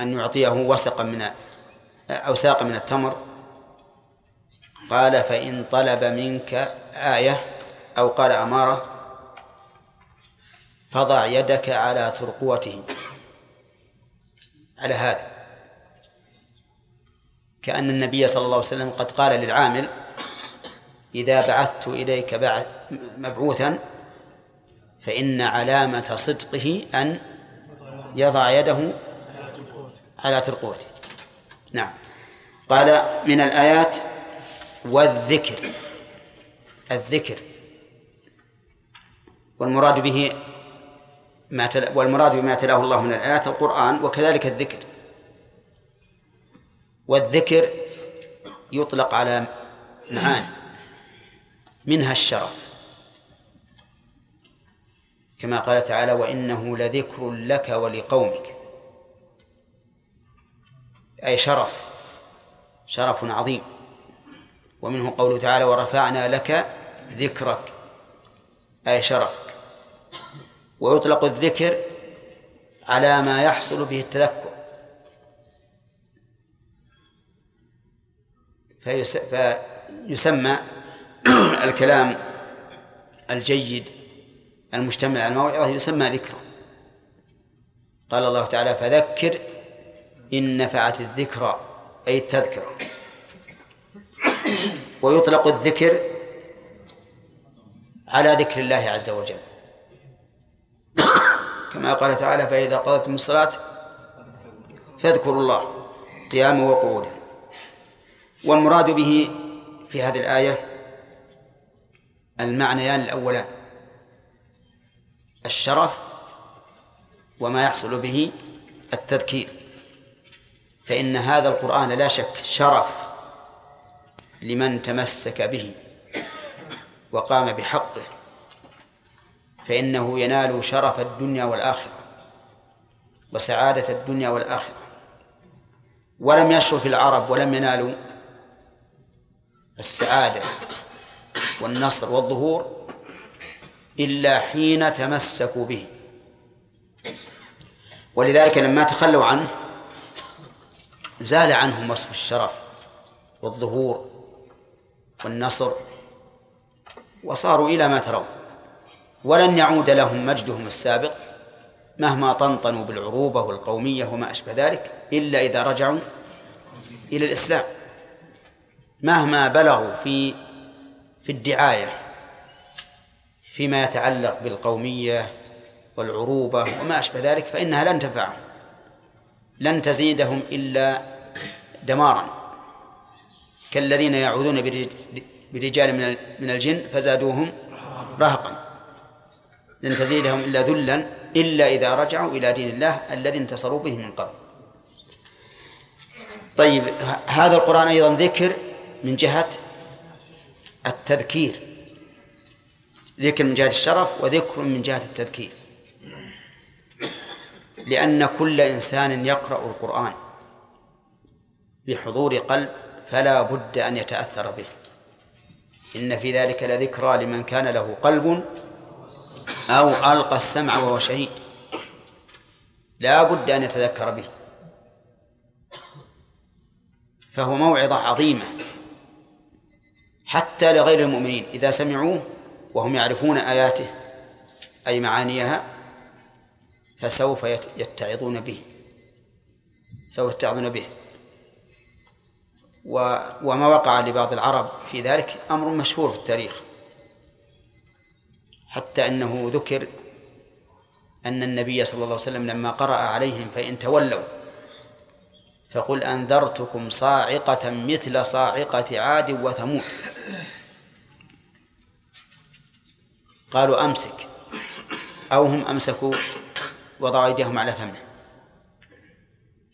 أن يعطيه وسقا من أو ساقا من التمر قال فإن طلب منك آية أو قال أمارة فضع يدك على ترقوته على هذا. كأن النبي صلى الله عليه وسلم قد قال للعامل إذا بعثت إليك بعث مبعوثا فإن علامة صدقه أن يضع يده على ترقوته نعم. قال من الآيات والذكر. الذكر. والمراد به ما تل... والمراد بما تلاه الله من الآيات القرآن وكذلك الذكر. والذكر يطلق على معاني. منها الشرف. كما قال تعالى وإنه لذكر لك ولقومك. أي شرف شرف عظيم. ومنه قوله تعالى ورفعنا لك ذكرك. أي شرفك. ويطلق الذكر على ما يحصل به التذكر. فيس... فيسمى الكلام الجيد المشتمل على الموعظة يسمى ذكرا قال الله تعالى فذكر إن نفعت الذكرى أي التذكرة. ويطلق الذكر على ذكر الله عز وجل. كما قال تعالى فإذا قضيتم الصلاة فاذكروا الله قياما وقعودا والمراد به في هذه الآية المعنيان الأولان. الشرف وما يحصل به التذكير. فإن هذا القرآن لا شك شرف لمن تمسك به وقام بحقه. فإنه ينال شرف الدنيا والآخرة وسعادة الدنيا والآخرة. ولم يشرف العرب ولم ينالوا السعادة. والنصر والظهور إلا حين تمسكوا به. ولذلك لما تخلوا عنه زال عنهم وصف الشرف والظهور والنصر وصاروا إلى ما ترون. ولن يعود لهم مجدهم السابق مهما طنطنوا بالعروبة والقومية وما أشبه ذلك إلا إذا رجعوا إلى الإسلام. مهما بلغوا في في الدعاية فيما يتعلق بالقومية والعروبة وما أشبه ذلك فإنها لن تنفعهم لن تزيدهم إلا دمارا. كالذين يعوذون برجال من الجن فزادوهم رهقا. لن تزيدهم إلا ذلا إلا إذا رجعوا إلى دين الله الذي انتصروا به من قبل. طيب هذا القرآن أيضا ذكر من جهة التذكير. ذكر من جهة الشرف وذكر من جهة التذكير. لأن كل إنسان يقرأ القرآن بحضور قلب فلا بد أن يتأثر به. إن في ذلك لذكرى لمن كان له قلب أو ألقى السمع وهو شهيد. لا بد أن يتذكر به. فهو موعظة عظيمة. حتى لغير المؤمنين إذا سمعوه وهم يعرفون آياته أي معانيها فسوف يتعظون به. سوف يتعظون به. وما وقع لبعض العرب في ذلك أمر مشهور في التاريخ. حتى أنه ذكر أن النبي صلى الله عليه وسلم لما قرأ عليهم فإن تولوا فقل أنذرتكم صاعقة مثل صاعقة عاد وثمود. قالوا أمسك. أو هم أمسكوا وضعوا أيديهم على فمه.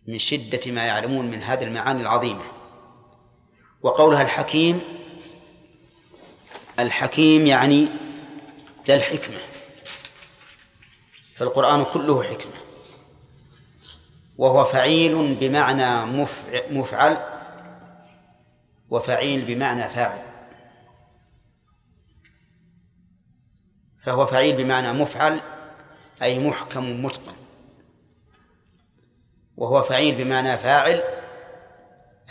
من شدة ما يعلمون من هذه المعاني العظيمة. وقولها الحكيم الحكيم يعني ذا الحكمة. فالقرآن كله حكمة. وهو فعيل بمعنى مفعل وفعيل بمعنى فاعل. فهو فعيل بمعنى مفعل أي محكم متقن. وهو فعيل بمعنى فاعل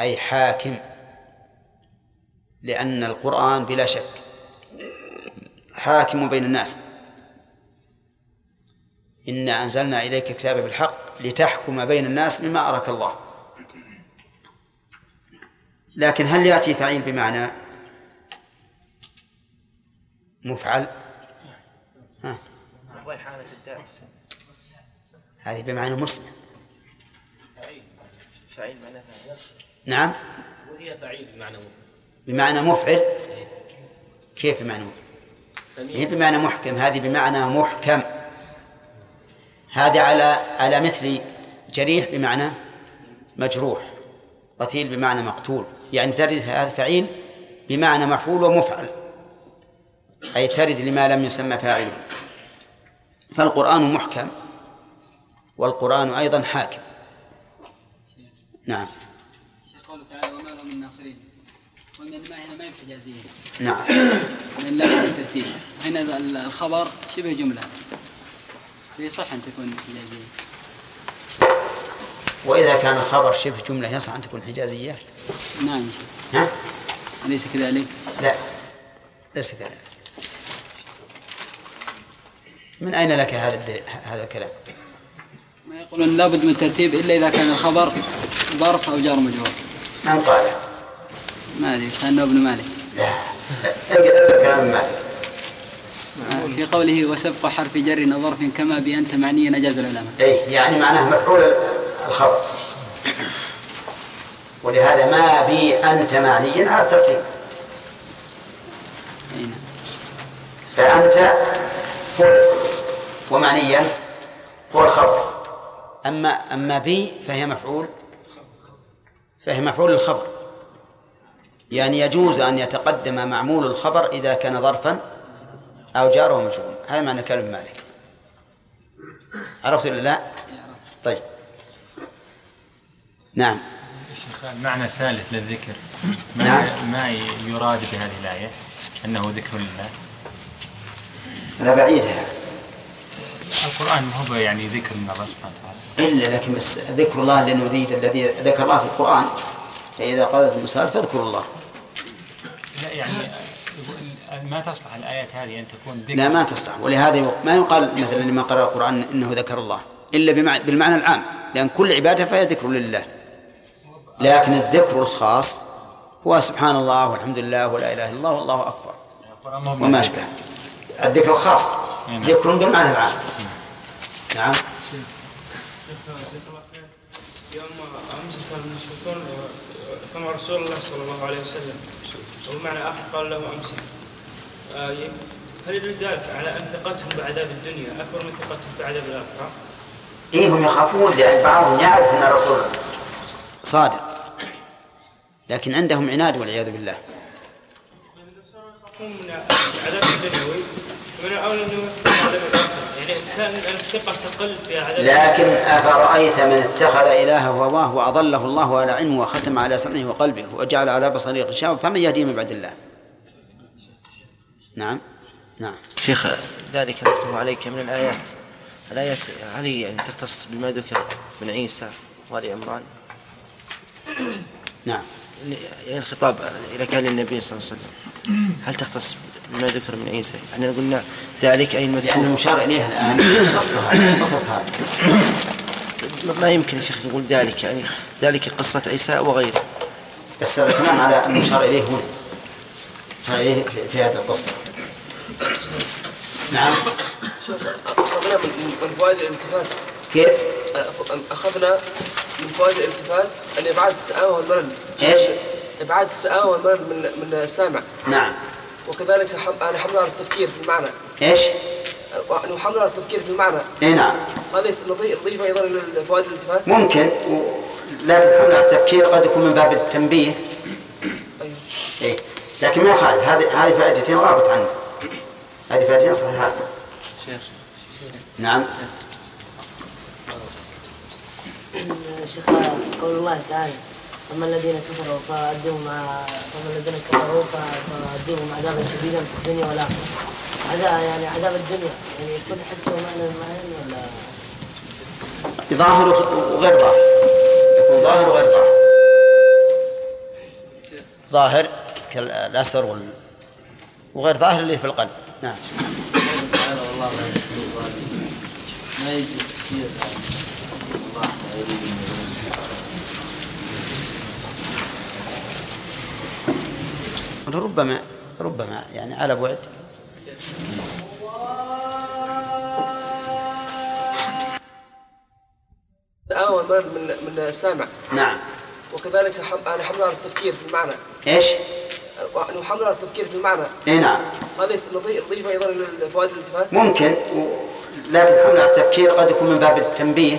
أي حاكم لأن القرآن بلا شك حاكم بين الناس. إنا أنزلنا إليك كتابا بالحق لتحكم بين الناس بما أراك الله. لكن هل يأتي فعيل بمعنى مفعل؟ ها. هذه بمعنى مسلم. فعيل معنى نعم. وهي فعيل بمعنى مفعل. بمعنى مفعل كيف بمعنى مفعل؟ هي بمعنى محكم. هذه بمعنى محكم. هذه على على مثل جريح بمعنى مجروح قتيل بمعنى مقتول يعني ترد هذا فعيل بمعنى مفعول ومفعل أي ترد لما لم يسمى فاعله فالقرآن محكم والقرآن أيضا حاكم. نعم. قوله تعالى وما لهم وإن الماء هنا ما هي حجازيه نعم. هنا الخبر شبه جملة. يصح أن تكون حجازية. وإذا كان الخبر شبه جملة يصح أن تكون حجازية؟ نعم ها؟ أليس كذلك؟ لا. ليس كذلك. من أين لك هذا الدل... هذا الكلام؟ ما يقولون لابد من الترتيب إلا إذا كان الخبر ظرف أو جار مجرور. من قال؟ ما أدري كان ابن مالك. لا. اقرأ كلام مالك. في قوله وسبق حرف جر ظرف كما بأنت معني نجاز العلماء. أي يعني معناه مفعول الخبر ولهذا ما بي أنت معنيا على الترتيب. فأنت هو الاسم ومعنيا هو الخبر أما أما بي فهي مفعول فهي مفعول الخبر. يعني يجوز أن يتقدم معمول الخبر إذا كان ظرفا أو جار ومجرور هذا معنى كلام مالك. عرفت ولا لا؟ طيب. نعم. شيخ المعنى الثالث للذكر. ما, نعم. ما يراد بهذه الآية؟ أنه ذكر لله. لا بعيدها. القرآن ما هو يعني ذكر من الله سبحانه وتعالى. إلا لكن بس ذكر الله اللي نريد الذي ذكر الله في القرآن. فإذا قالت المسألة فاذكروا الله. لا يعني ما تصلح الآيات هذه أن تكون ذكر لا ما تصلح ولهذا ما يقال مثلا لما قرأ القرآن إنه ذكر الله إلا. بالمعنى العام لأن كل عبادة فهي ذكر لله لكن الذكر الخاص هو سبحان الله والحمد لله ولا إله إلا الله والله أكبر وما أشبه الذكر الخاص ذكر بالمعنى العام نعم يوم امس كان المشركون كما رسول الله صلى الله عليه وسلم. ومعنى آخر قال له أمسك. آه، هل يدل ذلك على أن ثقتهم بعذاب الدنيا أكبر من ثقتهم بعذاب الآخرة؟ إيه هم يخافون لأن بعضهم يعرف أن الرسول صادق. لكن عندهم عناد والعياذ بالله. يخافون من العذاب الدنيوي يعني كان الثقه تقل في لكن أفرأيت من اتخذ إلهه هواه وأضله الله على علمه وختم على سمعه وقلبه وجعل على بصره غشاوة فمن يهديه من بعد الله؟ نعم. نعم. شيخ ذلك نتلو عليك من الآيات. الآيات هل يعني تختص بما ذكر من عيسى وآل عمران. نعم. يعني الخطاب إذا كان للنبي صلى الله عليه وسلم. هل تختص بما ذكر من عيسى يعني قلنا ذلك أي المذكور. لأن المشار إليه الآن. قصة هذه قصص هذه. ما يمكن يا شيخ نقول ذلك يعني ذلك قصة عيسى وغيره. بس الكلام على المشار إليه هنا المشار إليه في- هذه القصة. نعم. أخذنا من من فوائد الالتفات كيف؟ أخذنا من فوائد الالتفات أن إبعاد السآمة والملل إيش؟ إبعاد السآمة والملل من من السامع. نعم. وكذلك حم... أنا حمل على التفكير في المعنى. إيش؟ نحمل على التفكير في المعنى. إي نعم. هذا يس- نضيف نضيف أيضا إلى فوائد الالتفات. ممكن. و... لكن حمل على التفكير قد يكون من باب التنبيه. إيه؟ لكن ما يخالف. هذه هذه فائدتين غابت عنه. هذه فائدتين صحيحات. شيخ نعم شيخ قول الله تعالى. أما الذين كفروا فأدوهم فأما الذين كفروا فأدوهم عذابا شديدا في الدنيا والآخرة. هذا يعني عذاب الدنيا. يعني يكون حس ومعنى المعنى ولا ظاهر وغير ظاهر. يكون ظاهر وغير ظاهر. ظاهر كالأسر وال... وغير ظاهر اللي في القلب. نعم. تعالى والله لا يحب الظالمين ما يجوز الله لا يريد من ربما ربما يعني على بعد. السآمة والملل من من السامع. نعم. وكذلك حم... أنا حمل على التفكير في المعنى. إيش؟ نحمل على التفكير في المعنى. اي نعم. هذا نضيف نضيف أيضا إلى فوائد الالتفات. ممكن. لكن حمل على التفكير قد يكون من باب التنبيه.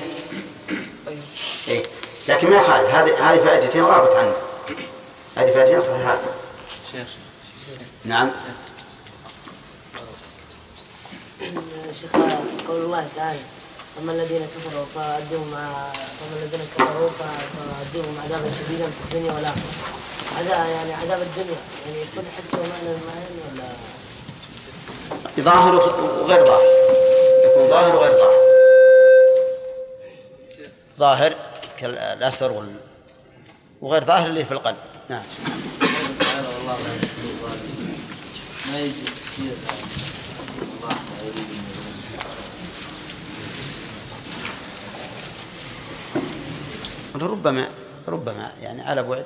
إيه؟ لكن ما يخالف. هذه هذه فائدتين غابت عنه. هذه فائدتين صحيحات. شيخ. نعم. شيخ قول الله تعالى أما الذين كفروا فأدوهم فأما الذين كفروا فأدوهم عذابا شديدا في الدنيا والآخرة. عذاب يعني عذاب الدنيا. يعني يكون حسه ومعنى معين ولا ظاهر وغير ظاهر. يكون ظاهر وغير ظاهر. ظاهر كالأسر. وغير ظاهر اللي في القلب. نعم. ما الله ربما ربما يعني على بعد.